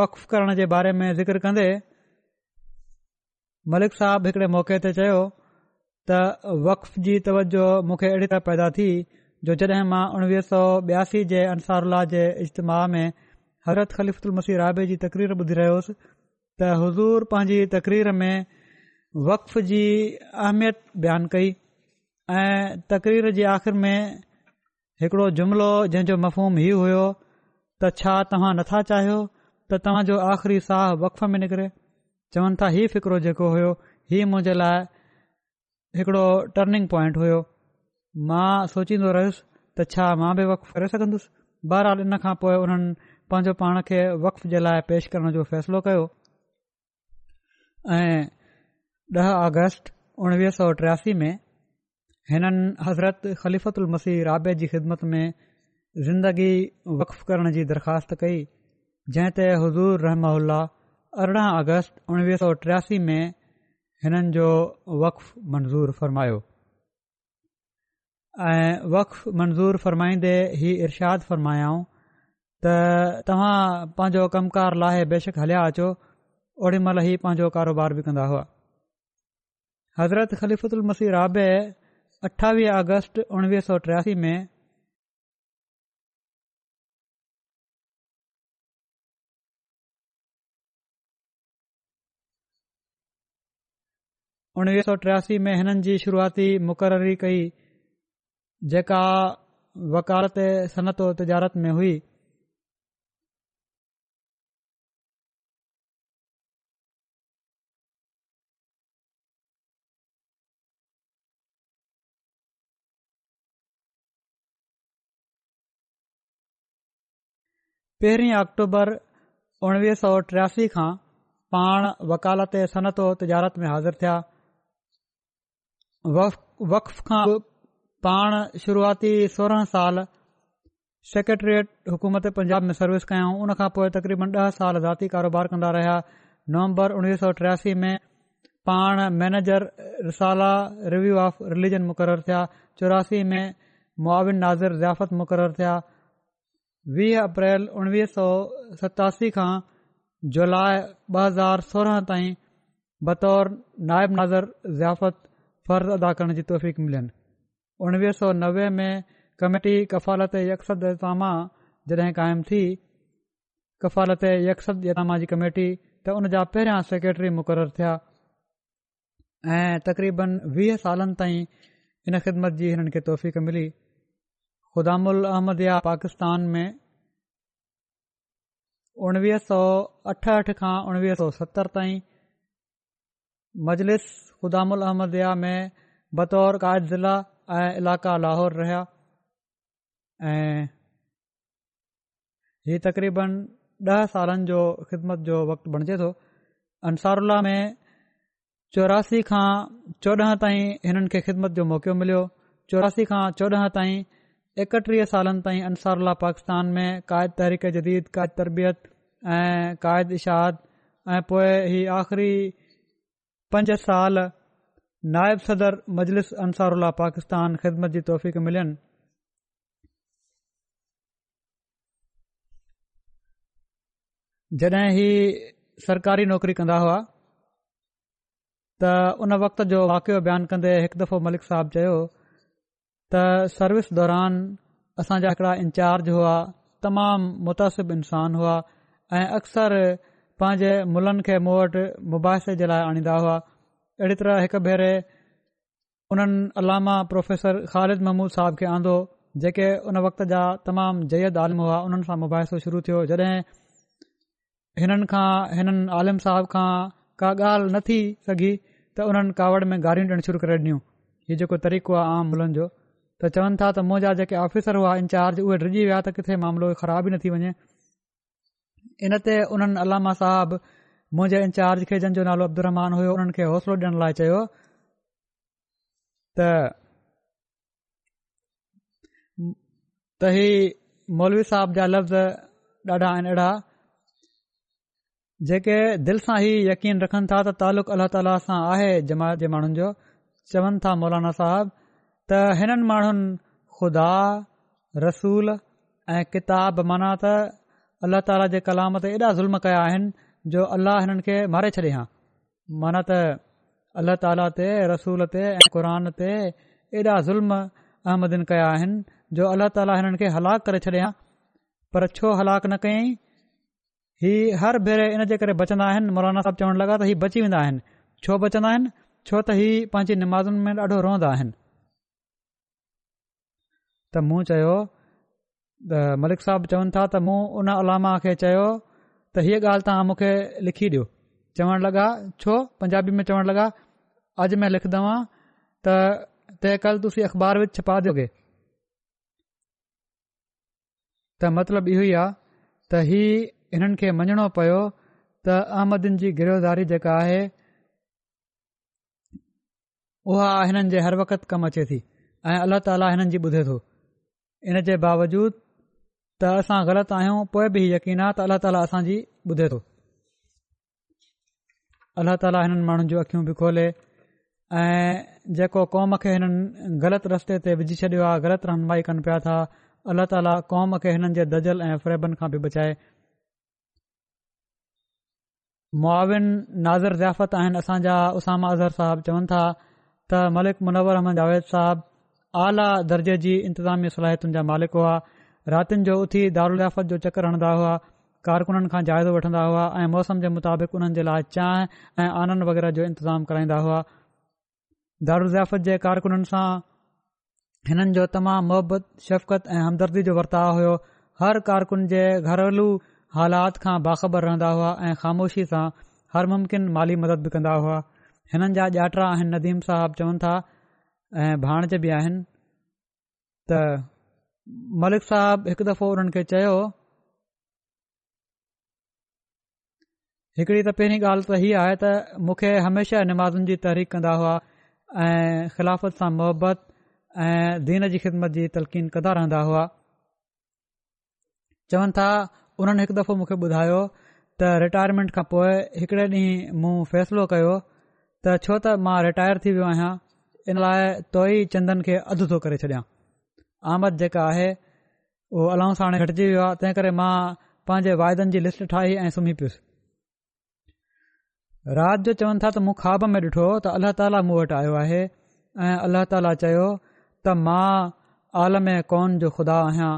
वक्फ करण जे बारे में ज़िक्र कंदे मलिक साहब हिकड़े मौक़े ते चयो त वक्फ जी तवजो मूंखे अहिड़ी तरह पैदा थी जो जॾहिं मां उणिवीह सौ ॿियासी जे अंसारा जे इजमाह में हरत मसीह राबे जी तक़रीर ॿुधी रहियोसि त हज़ूर पंहिंजी तकरीर में वक़ जी अहमियत बयानु कई ऐं तक़रीर जी आख़िर में हिकिड़ो जुमिलो जंहिंजो मफ़ोम ई हुयो त छा तव्हां नथा चाहियो त तव्हांजो आख़िरी साह वक़ में निकिरे चवनि था हीउ फ़िक्रो जेको हुयो हीअ मुंहिंजे लाइ टर्निंग पॉइंट हुयो मां सोचींदो रहियुसि त छा मां बि वकु करे सघंदुसि बहरहाल इन खां पोइ पंहिंजो पाण खे वक़्फ़ जे लाइ पेश करण जो फ़ैसिलो कयो ऐं ॾह अगस्त उणिवीह सौ टियासी में हिननि हज़रत ख़लीफ़तु उल मसीह राबे जी ख़िदमत में ज़िंदगी वक़फ़ करण जी दरख़्वास्त कई जंहिं ते हज़ूर रहम उल्ला अरिड़हं अगस्त उणिवीह सौ टियासी में हिननि जो वक़ मंज़ूर फ़रमायो ऐं वक़ मंज़ूरु फ़रमाईंदे ई इरशादु फ़रमायाऊं त तव्हां पंहिंजो कमुकार लाहे बेशक हलिया अचो ओड़ी ओॾीमहिल ई पंहिंजो कारोबार बि कंदा हुआ हज़रत ख़लीफ़ुदुल मसीह राबे अठावीह अगस्त उणिवीह सौ टियासी में उणिवीह सौ टियासी में हिननि जी शुरूआती मुक़ररी कई जेका वकारत सनतो तिजारत में हुई पहिरीं अक्टूबर उणिवीह सौ टियासी खां पाण वकालत सनत तिजारत में हाज़िर थिया वक्फ खां पाण शुरूआती सोरहं साल सेक्रेटरिएट हुकूमत पंजाब में सर्विस कयां उन खां पोइ तक़रीबन ॾह साल ज़ाती कारोबार कंदा रहिया नवंबर उणिवीह सौ टियासी में पाण मैनेजर रिसाला रिव्यू ऑफ रिलिजन मुक़ररु थिया चौरासी में मुआविन नाज़िर ज़ियाफ़त मुक़ररु थिया वीह अप्रैल उणिवीह सौ सतासी खां जुलाए ॿ हज़ार सोरहां ताईं बतौर नायब नाज़र ज़ियाफ़त फ़र्ज़ अदा करण जी तौफ़ीक़ मिलनि उणिवीह सौ नवे में कमेटी कफ़ालत यकसद यकामा जॾहिं क़ाइमु थी कफ़ालत यकसद यकसामा जी कमेटी त हुन जा पहिरियां सेक्रेटरी मुक़रर थिया ऐं तक़रीबन वीह सालनि ताईं हिन ख़िदमत जी हिननि खे तौफ़ीक़ मिली خدام अहमदया پاکستان میں उणिवीह सौ अठहठि تائیں مجلس सौ सतरि میں بطور ख़ुदामुल अहमद علاقہ لاہور رہا ज़िला ऐं इलाइक़ा लाहौर रहिया ऐं ही तक़रीबन ॾह सालनि जो ख़िदमत जो वक़्तु बणिजे थो अंसारुला में चौरासी खां चोॾहं ताईं हिननि खे ख़िदमत जो मौको मिलियो एकटीह सालनि ताईं अंसारुल्ला पाकिस्तान में क़ाइद तहरीक़ जदीद क़ाइद तरबियत ऐं क़ाइद इशाद ऐं पोए हीउ आख़िरी पंज साल नायब सदर मजलिस अंसारु पाकिस्तान ख़िदमत जी तौफ़क़ मिलनि जॾहिं ही सरकारी नौकरी कंदा हुआ त उन वक़्त जो वाक़ियो बयानु कंदे हिकु दफ़ो मलिक साहब चयो त सर्विस दौरान असांजा हिकिड़ा इंचार्ज हुआ तमामु मुतासिब इंसान हुआ ऐं अक्सर पंहिंजे मुलनि खे मूं वटि मुबसे जे लाइ आणींदा हुआ अहिड़ी तरह हिकु भेरे उन्हनि अलामा प्रोफेसर ख़ालिद महमूद साहिब खे आंदो जेके उन वक़्त जा तमामु जयद आलिम हुआ उन्हनि सां मुबसो शुरू थियो जॾहिं हिननि खां हिननि आलिम साहिब खां का ॻाल्हि न थी सघी त उन्हनि कावड़ में गारियूं ॾियणु शुरू करे ॾिनियूं हीउ जेको तरीक़ो आहे आम मुलनि जो त चवनि था त मुंजा जेके ऑफिसर हुआ इंचार्ज उहे डिॼी विया त किथे मामिलो ख़राब ई न थी वञे इन ते उन्हनि अलामा साहिब मुंहिंजे इंचार्ज खे जंहिंजो नालो अब्दुर रहमान हुओ हुननि खे हौसलो ॾियण लाइ चयो त ही मौलवी साहिब जा लफ़्ज़ ॾाढा आहिनि अहिड़ा जेके दिलि सां ई यकीन रखनि था त तालुक़ सां आहे जमात जे माण्हुनि जो चवनि था मौलाना साहिब त हिननि माण्हुनि खुदा रसूल ऐं किताब माना त अलाह ताला जे कलाम ते एॾा ज़ुल्म कया आहिनि जो अल्लाह हिननि खे मारे छॾियां माना त अल्ला ताला ते रसूल ते ऐं क़ुर ते एॾा ज़ुल्म अहमदिन कया आहिनि जो अलाह ताला हिननि खे हलाकु करे छॾिया पर छो हलाक न कयाईं ही हर भेरे इन जे करे बचंदा आहिनि मौलाना साहब चवणु लॻा त ही बची वेंदा आहिनि छो बचंदा आहिनि छो त ही पंहिंजी निमाज़नि में ॾाढो रहंदा आहिनि त मूं चयो मलिक साहब चवनि था त मूं उनामा खे चयो त हीअ ॻाल्हि तव्हां मूंखे लिखी ॾियो चवण लॻा छो पंजाबी में चवण लॻा अॼु में लिखदो हां त ते कल तुसीं अख़बार बि छपा जो के त मतिलब इहो ई आहे त हीउ हिननि खे मञणो पयो त अहमदन जी गिरफ़्तारी जेका आहे उहा हिननि जे हर वक़्तु कमु अचे थी ऐं अलाह ताला हिननि जी ॿुधे थो इन जे बावजूद त असां ग़लति आहियूं पोए बि यकीन आहे त अल्ला ताला असांजी ॿुधे थो अल्ला ताला हिननि माण्हुनि जी अखियूं बि खोले ऐं जेको क़ौम खे हिननि ग़लति रस्ते ते विझी छॾियो आहे ग़लति रहनमाई कनि पिया था अलाह ताला क़ौम खे हिननि जे दजल ऐं फ्रेबनि खां बि बचाए मुआविन नाज़र ज़ियाफ़त आहिनि असांजा उसामा अज़हर साहिब चवनि था त मलिक मुनवर अहमद जावेद साहिबु आला दर्जे जी इंतिज़ामिया सलाहितुनि जा मालिक हुआ रातिनि जो उथी दारुलियाफ़त जो चक्र हणंदा हुआ कारकुननि खां जाइदो वठंदा हुआ ऐं मौसम जे मुताबिक़ हुननि जे लाइ चांहि ऐं आनन वग़ैरह जो इंतज़ाम कराईंदा हुआ दारुलियाफ़त ज़ियाफ़त जे कारकुननि सां हिननि जो तमामु मोहबत शफ़क़त ऐं हमदर्दी जो वर्ताव हुयो हर कारकुन जे घरेलू हालात खां बाख़बर रहंदा हुआ ऐं ख़ामोशी सां हर मुमकिन माली मदद बि कंदा हुआ हिननि जा ॼातिरा आहिनि नदीम साहब चवनि था ऐं भाणज बि आहिनि त मलिक साहब हिकु दफ़ो उन्हनि खे चयो हिकड़ी त पहिरीं ॻाल्हि त हीअ आहे त मूंखे हमेशह जी तहरीक कंदा हुआ ऐं ख़िलाफ़त सां मुहबत ऐं दीन जी ख़िदमत जी तलक़ीन कंदा रहंदा हुआ चवनि था उन्हनि हिकु दफ़ो मूंखे ॿुधायो त रिटायरमेंट खां पोइ हिकड़े ॾींहुं मूं फैसलो कयो त छो त मां रिटायर थी वियो आहियां इन लाइ तो ई चंदन खे अधु थो करे छॾियां आमद जेका आहे उहो अलाउं सां हाणे हटिजी वियो आहे तंहिं करे मां पंहिंजे वायदनि जी लिस्ट ठाही ऐं सुम्ही पयुसि राति जो चवनि था त मूं ख़्वाब में ॾिठो त अल्लाह ताला मूं वटि आयो आहे ऐं अल्लाह ताला चयो त मां आलम कौन जो खुदा आहियां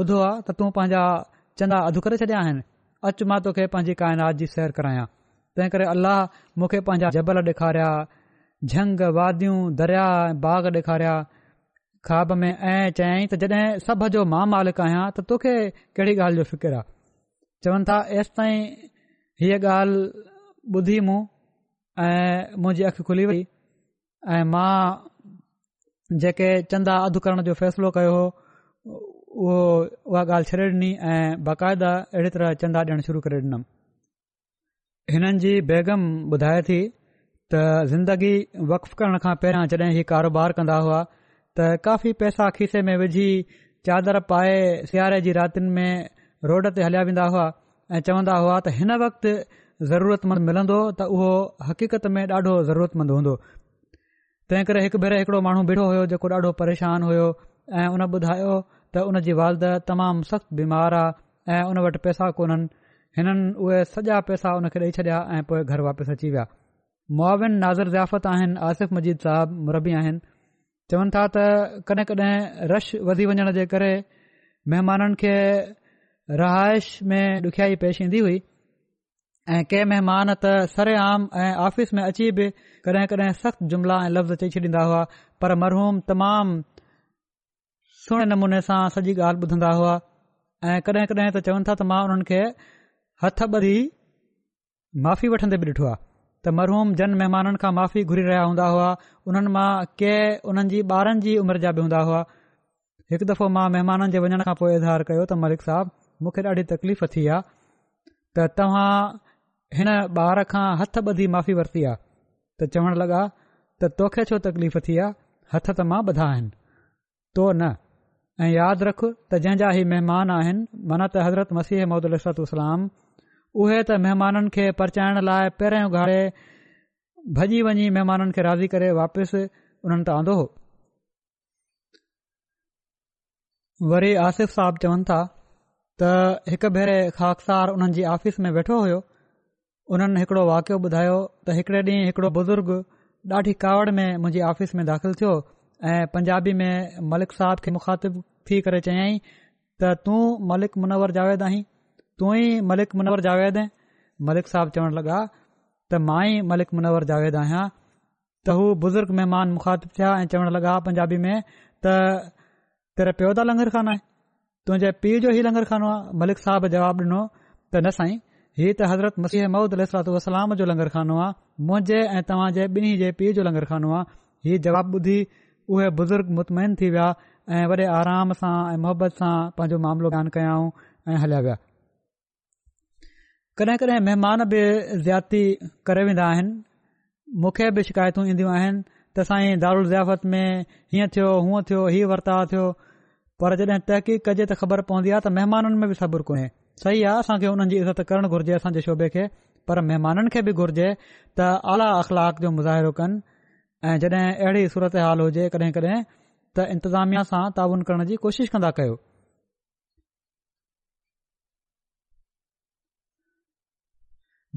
ॿुधो आहे त तूं पंहिंजा चंदा अधु करे छॾिया आहिनि अच मां तोखे पंहिंजी काइनात जी सैर करायां तंहिं करे मूंखे जबल ॾेखारिया झंग वादियूं दरिया ऐं बाग़ ॾेखारिया ख्वाब में ऐं चयाईं त जॾहिं सभ जो मां मालिक आहियां त तोखे कहिड़ी ॻाल्हि जो फिकर आहे चवनि था ऐसि ताईं हीअ ॻाल्हि ॿुधी मूं ऐं मुंहिंजी अखि खुली वई ऐं मां जेके चंदा अधु करण जो फ़ैसिलो कयो हो उहो उहा ॻाल्हि छॾे ॾिनी ऐं बाक़ाइदा अहिड़ी तरह चंदा ॾियणु शुरू करे ॾिनमि हिननि जी ॿुधाए थी त ज़िंदगी वक़फ़ करण खां पहिरां जॾहिं हीउ कारोबार कंदा हुआ त काफ़ी पैसा खीसे में विझी चादर पाए सियारे जी रातिनि में रोड ते हलिया वेंदा हुआ ऐं चवंदा हुआ त हिन वक़्ति ज़रूरतमंद मिलंदो त उहो हक़ीक़त में ॾाढो ज़रूरतमंद हूंदो तंहिं करे हिकु भेरे हिकिड़ो माण्हू बीठो हुओ जेको ॾाढो परेशानु हुयो ऐं उन ॿुधायो त उन जी वाज़द तमामु सख़्तु बीमारु आहे ऐं उन वटि पैसा कोन्हनि हिननि उहे सॼा पैसा उन खे ॾेई छॾिया ऐं पोइ घर वापसि अची विया मुआविन नाज़ ज़ियाफ़त आहिनि आसिफ़ मजीद साहब मुरबी आहिनि चवनि था त कॾहिं कॾहिं रश वधी वञण जे करे महिमाननि खे रहाइश में ॾुखयाई पेश ईन्दी हुई ऐं के महिमान त सरे आम ऐं ऑफ़िस में अची बि कॾहिं कॾहिं सख़्तु जुमिला ऐं लफ़्ज़ चई छॾींदा हुआ पर मरहूम तमामु सुहिणे नमूने सां सॼी ॻाल्हि ॿुधन्दा हुआ ऐं कॾहिं कॾहिं त चवनि था त मां उन्हनि खे हथु ॿरी माफ़ी वठंदे बि ॾिठो आहे त मरहूम जन महिमाननि खां माफ़ी घुरी रहिया हूंदा हुआ उन्हनि मां के उन्हनि जी ॿारनि जी उमिरि जा बि हूंदा हुआ हिकु दफ़ो मां महिमाननि जे वञण खां पोइ इज़हार कयो त मलिक साहबु मूंखे ॾाढी तकलीफ़ थी आहे त तव्हां हिन ॿार खां हथु ॿधी माफ़ी वरिती आहे त चवणु लॻा त तोखे छो तकलीफ़ थी आहे हथु त मां ॿधा आहिनि तो न ऐं यादि रखु त जंहिंजा ई महिमान आहिनि माना त हज़रत मसीह उहे त महिमाननि खे परचाइण लाइ पहिरियों घणे भॼी वञी महिमाननि खे राज़ी करे वापसि उन्हनि तां आंदो हो वरी आसिफ़ साहब चवनि था त हिकु भेरे ख़ाखसार हुननि जी ऑफ़िस में वेठो हुयो उन्हनि हिकड़ो वाकियो ॿुधायो त हिकड़े ॾींहुं हिकिड़ो बुज़ुर्ग ॾाढी कावड़ में मुंहिंजी ऑफ़िस में दाख़िल थियो ऐं पंजाबी में मलिक साहब खे मुखातिबु थी करे चयाईं त तूं मलिक मुनवर जावेद आहीं तू ई मलिक جاوید जावेद मलिक साहिब चवण लॻा त मां ई मलिक جاوید जावेद आहियां त हू बुज़ुर्ग महिमान मुखातिबु थिया ऐं चवणु लॻा पंजाबी में त तेरे पियो त लंगर खाना आहे तुंहिंजे पीउ जो ई लंगर खानो आहे मलिक साहब जवाबु ॾिनो त न साईं हीउ त हज़रत मसीह महम्मद अलात जो लंगर खानो आहे मुंहिंजे ऐं तव्हांजे ॿिन्ही जे पीउ जो लंगर खानो आहे हीउ जवाबु ॿुधी उहे बुज़ुर्ग मुतमइन थी विया ऐं वरी आराम सां ऐं मोहबत सां पंहिंजो मामिलो कयाऊं ऐं हलिया विया कॾहिं कॾहिं महिमान बि ज़्याती करे वेंदा आहिनि मूंखे बि शिकायतू ईंदियूं आहिनि त साईं दारूल ज़ियाफ़त में हीअं थियो हूअं थियो हीअ वर्ताव थियो पर जॾहिं तहक़ीक़ कजे त ख़बर पवंदी आहे त महिमाननि में बि सबुरु कोन्हे सही आहे असांखे हुननि जी इज़त करणु घुर्जे असांजे शोबे खे पर महिमाननि खे बि घुर्जे त आला अख़लाक जो मुज़ाहिरो कनि ऐं जॾहिं अहिड़ी सूरत हाल हुजे कॾहिं कॾहिं त इंतिज़ामिया सां ताउन करण जी कोशिशि कंदा कयो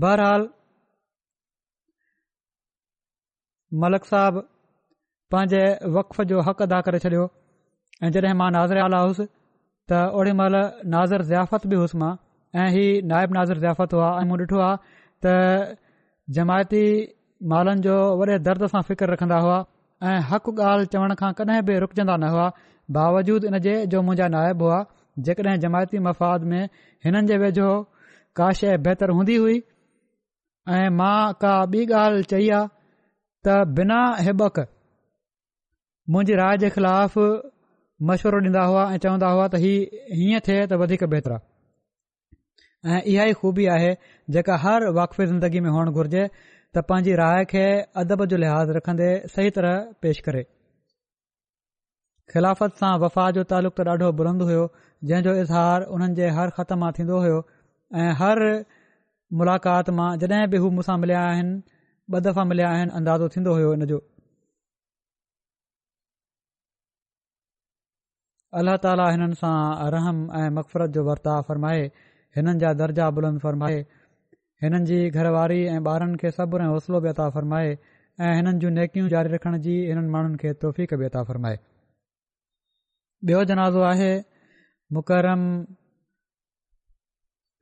बहरहाल मलक साहब पंहिंजे वक़फ़ जो हक़ अदा करे छॾियो ऐं जॾहिं मां नाज़र आला हुउसि त ओॾी महिल नाज़र ज़ियाफ़त बि हुउसि मां ऐं ही नायबु नाज़र ज़ियाफ़त हुआ ऐं मूं ॾिठो आहे त जमायती मालनि जो वॾे दर्द सां फ़िक्र रखंदा हुआ ऐं हक़ ॻाल्हि चवण खां कॾहिं बि रुकजंदा न हुआ बावजूद इन जे जो मुंहिंजा नायबु हुआ जेकॾहिं जमायती मफ़ाद में हिननि जे वेझो का शइ बहितर हूंदी हुई ऐं मां का ॿी ॻाल्हि चई आहे त बिना हिबक मुंहिंजी राय जे ख़िलाफ़ मशवरो ॾींदा हुआ ऐं चवंदा हुआ त हीउ हीअं थिए त वधीक बहितरु आहे ऐं इहा ई खूबी आहे जेका हर वाक़फ़ ज़िंदगी में हुअण घुर्जे त पंहिंजी राय खे अदब जो लिहाज़ रखंदे सही तरह पेश करे ख़िलाफ़त सां वफ़ा जो तालुक त ॾाढो बुरंदो हुयो जंहिं जो इज़हार हुननि हर ख़त मां थींदो हुयो ऐं हर मुलाक़ात मां जॾहिं बि हू मूंसां मिलिया आहिनि ॿ दफ़ा मिलिया आहिनि अंदाज़ो थींदो हुयो जो अल्ल्हा ताला हिननि सां रहम ऐं मक़फ़रत जो वर्ता फ़रमाए हिननि जा दर्जा बुलंद फ़रमाए हिननि जी घरवारी ऐं ॿारनि खे सब्र ऐं हौसलो बि अता फ़रमाए ऐं हिननि जूं नेकियूं जारी रखण जी हिननि माण्हुनि खे तौफ़ बि अता फ़रमाए ॿियो जनाज़ो आहे मुकरम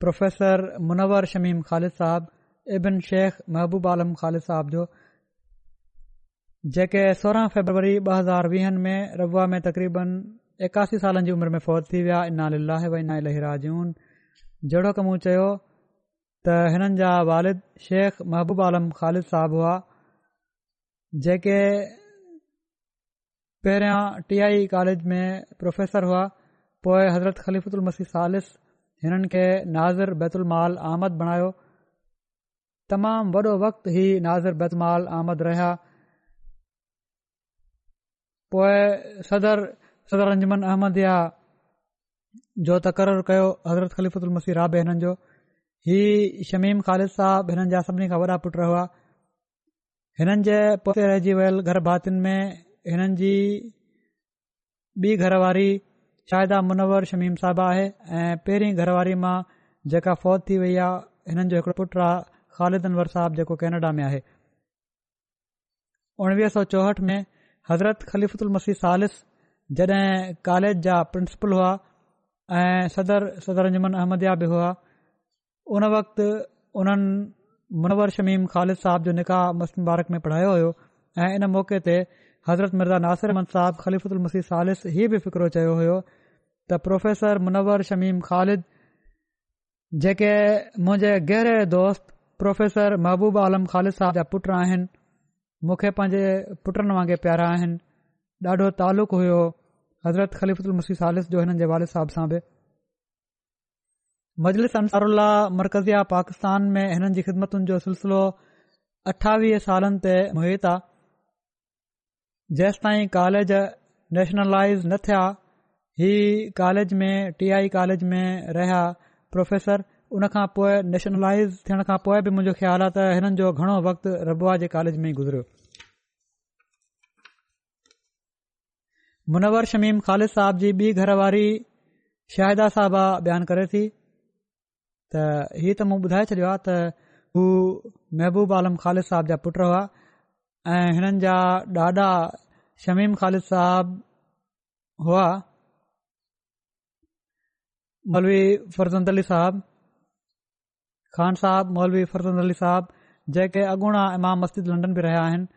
प्रोफ़ेसर मुनवर शमीम ख़ालिद साहिब एबिन शेख महबूब आलम ख़ालिद साहिब जो जेके सोरहां फेबरवरी ॿ हज़ार वीहनि में रबा में तक़रीबन एकासी सालनि जी उमिरि में फ़ौज थी विया इन वनाजून जहिड़ो कमु चयो त हिननि जा वालिद शेख महबूब आलम ख़ालिद साहिब हुआ जेके पहिरियां टी आई कॉलेज में प्रोफ़ेसर हुआ पोएं हज़रत ख़लीफ़ुदुलमसी सालिस हिननि खे नाज़िर बैतुलमाल आमद बणायो तमामु वॾो वक़्तु हीअ नाज़िर बैतुमाल आमद रहिया पोइ सदर सदर अंजमन अहमद या जो तक़ररु कयो हज़रत ख़लीफ़ुतल मसीह रा हिननि जो ही शमीम ख़ालिद साहब हिननि जा सभिनी खां वॾा पुटु हुआ हिननि जे पोते रहिजी वियल घर भातियुनि में हिननि जी ॿी घरवारी शाहिदा मुनवर शमीम साहबु आहे ऐं पहिरीं घरवारी मां जेका फ़ौज थी वई आहे हिननि जो हिकड़ो पुटु आहे ख़ालि अनवर साहिबु जेको कैनेडा में आहे उणिवीह सौ चोहठि में हज़रत मसीह सालिस जॾहिं कॉलेज जा प्रिंसिपल हुआ ऐं सदर सदर अंजमन अहमदया बि हुआ उन वक़्तु उन्हनि मुनवर शमीम ख़ालिद साहिब जो निकाह मुबारक में पढ़ायो हुयो ऐं इन मौक़े ते हज़रत मिर्ज़ा नासिर अहमद साहब उलमसी सालिस हीअ बि फ़िक्रो चयो हो त प्रोफ़ेसर मुनवर शमीम ख़ालिद जेके मुंहिंजे गहरे दोस्त प्रोफ़ेसर महबूब आलम ख़ालिद साहब जा पुट आहिनि मूंखे पंहिंजे पुटनि वांगुरु प्यारा आहिनि ॾाढो तालुक़ु हुयो हज़रत ख़लीफ़ु उलमसी सालिस जो हिननि जे वालिद साहब सां बि मजलिस अनसर मरकज़िया पाकिस्तान में हिननि जी ख़िदमतुनि जो सिलसिलो अठावीह सालनि ते मुहित आहे जेसिताईं कॉलेज नेशनलाइज़ न थिया हीअ कॉलेज में टी आई कॉलेज में रहिया प्रोफ़ेसर उन खां पोइ नेशनलाइज़ थियण खां पोइ बि मुंहिंजो ख़्याल आहे त हिननि जो घणो वक़्ति रबुआ जे कॉलेज में गुज़रियो मुनवर शमीम ख़ालिद साहब जी ॿी घरवारी शाहिदा शाहबा बयानु करे थी त हीअ त मूं ॿुधाए छॾियो आहे त हू महबूब आलम ख़ालिद साहब जा पुट हुआ ऐं हिननि जा ॾाॾा शमीम ख़ालिद साहब हुआ मौलवी फरज़ंद अली साहब ख़ान साहब मौलवी फरज़ंद अली साहब जेके अॻूणा इमाम मस्जिद लंडन में रहिया आहिनि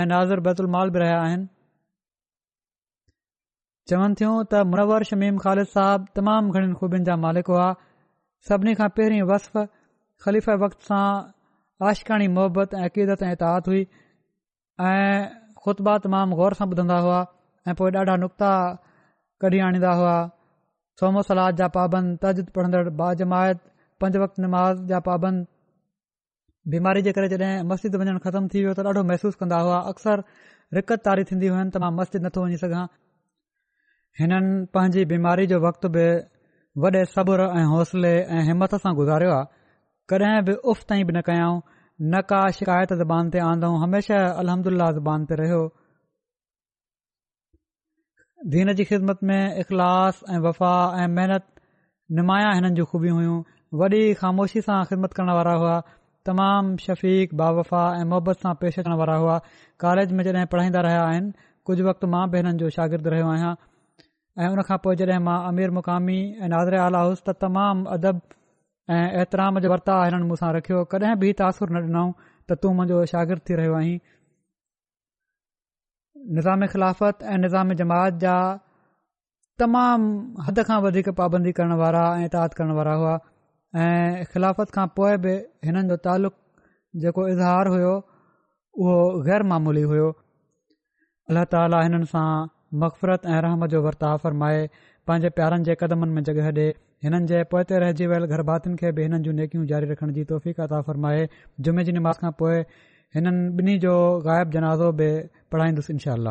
ऐं बैतुल माल बि रहिया आहिनि चवनि थियूं त मुनवर शमीम ख़ालिद साहब तमामु घणी ख़ूबियुनि जा मालिक हुआ सभिनी खां पहिरीं वसफ़ ख़लीफ़ वक़्त सां आशिखाणी मुहबत ऐं अक़ीदत ऐं ऐताद हुई ऐं ख़ुतबा तमामु गौर सां ॿुधंदा हुआ ऐं पोइ ॾाढा नुक़्ता कढी आणींदा हुआ सोमो सलाद जा पाबंद तर्द पढ़ंदड़ बाजमायत पंज वक़्त नमाज़ जा पाबंद बीमारी जे करे जॾहिं मस्जिद वञणु ख़तमु थी वियो त ॾाढो महसूसु कंदा हुआ अक्सर रिकत तारी थींदी हुयूं त मां मस्जिद नथो वञी सघां हिननि पंहिंजी बीमारी जो वक़्त बि वॾे सब्र ऐं होसले ऐं हिमथ सां गुज़ारियो आहे कॾहिं बि उफ़ ताईं बि न कयऊं न का शिकायत ज़बान ते आदऊं हमेशा अलहमदुल्ला ज़बान ते रहियो दीन जी ख़िदमत में इख़लास ऐं वफ़ा ऐं महिनत निमाया हिननि जूं ख़ूबियूं हुइयूं वॾी ख़ामोशी सां ख़िदमत करण वारा हुआ तमामु शफ़ीक़ बावफ़ा वफ़ा ऐं मुहबत सां पेश अचण वारा हुआ कॉलेज में जॾहिं पढ़ाईंदा रहिया आहिनि कुझु वक़्तु मां बि हिननि जो शागिर्दु रहियो आहियां ऐं हुन खां पोइ जॾहिं मां अमीर मुक़ामी ऐं नादरे आला हुउसि त तमामु अदब ऐं ऐतराम जो वर्ताव हिननि मूंसां रखियो कॾहिं बि न ॾिनऊं त तूं मुंहिंजो शागिर्दु थी रहियो आहीं निज़ाम ख़िलाफ़त ऐं निज़ाम जमात जा तमामु हद खां वधीक पाबंदी करण वारा ऐंताद करण वारा हुआ ऐं ख़िलाफ़त खां पोइ बि हिननि जो तालुक़ जेको इज़हार हुयो उहो गैर मामूली हुयो अला ताला हिननि सां मक़फ़रत ऐं रहम जो वर्ताव फ़रमाए पंहिंजे प्यारनि जे कदमनि में जॻहि छॾे हिननि जे पोइते रहिजी वियल घरभातुनि खे बि हिननि जूं नेकियूं जारी रखण जी तौफ़ीक़ता फ़रमाए जुमे जी नमाज़ खां पोइ हिननि ॿिन्ही जो ग़ाइबु जनाज़ो बि पढ़ाईंदुसि इनशाह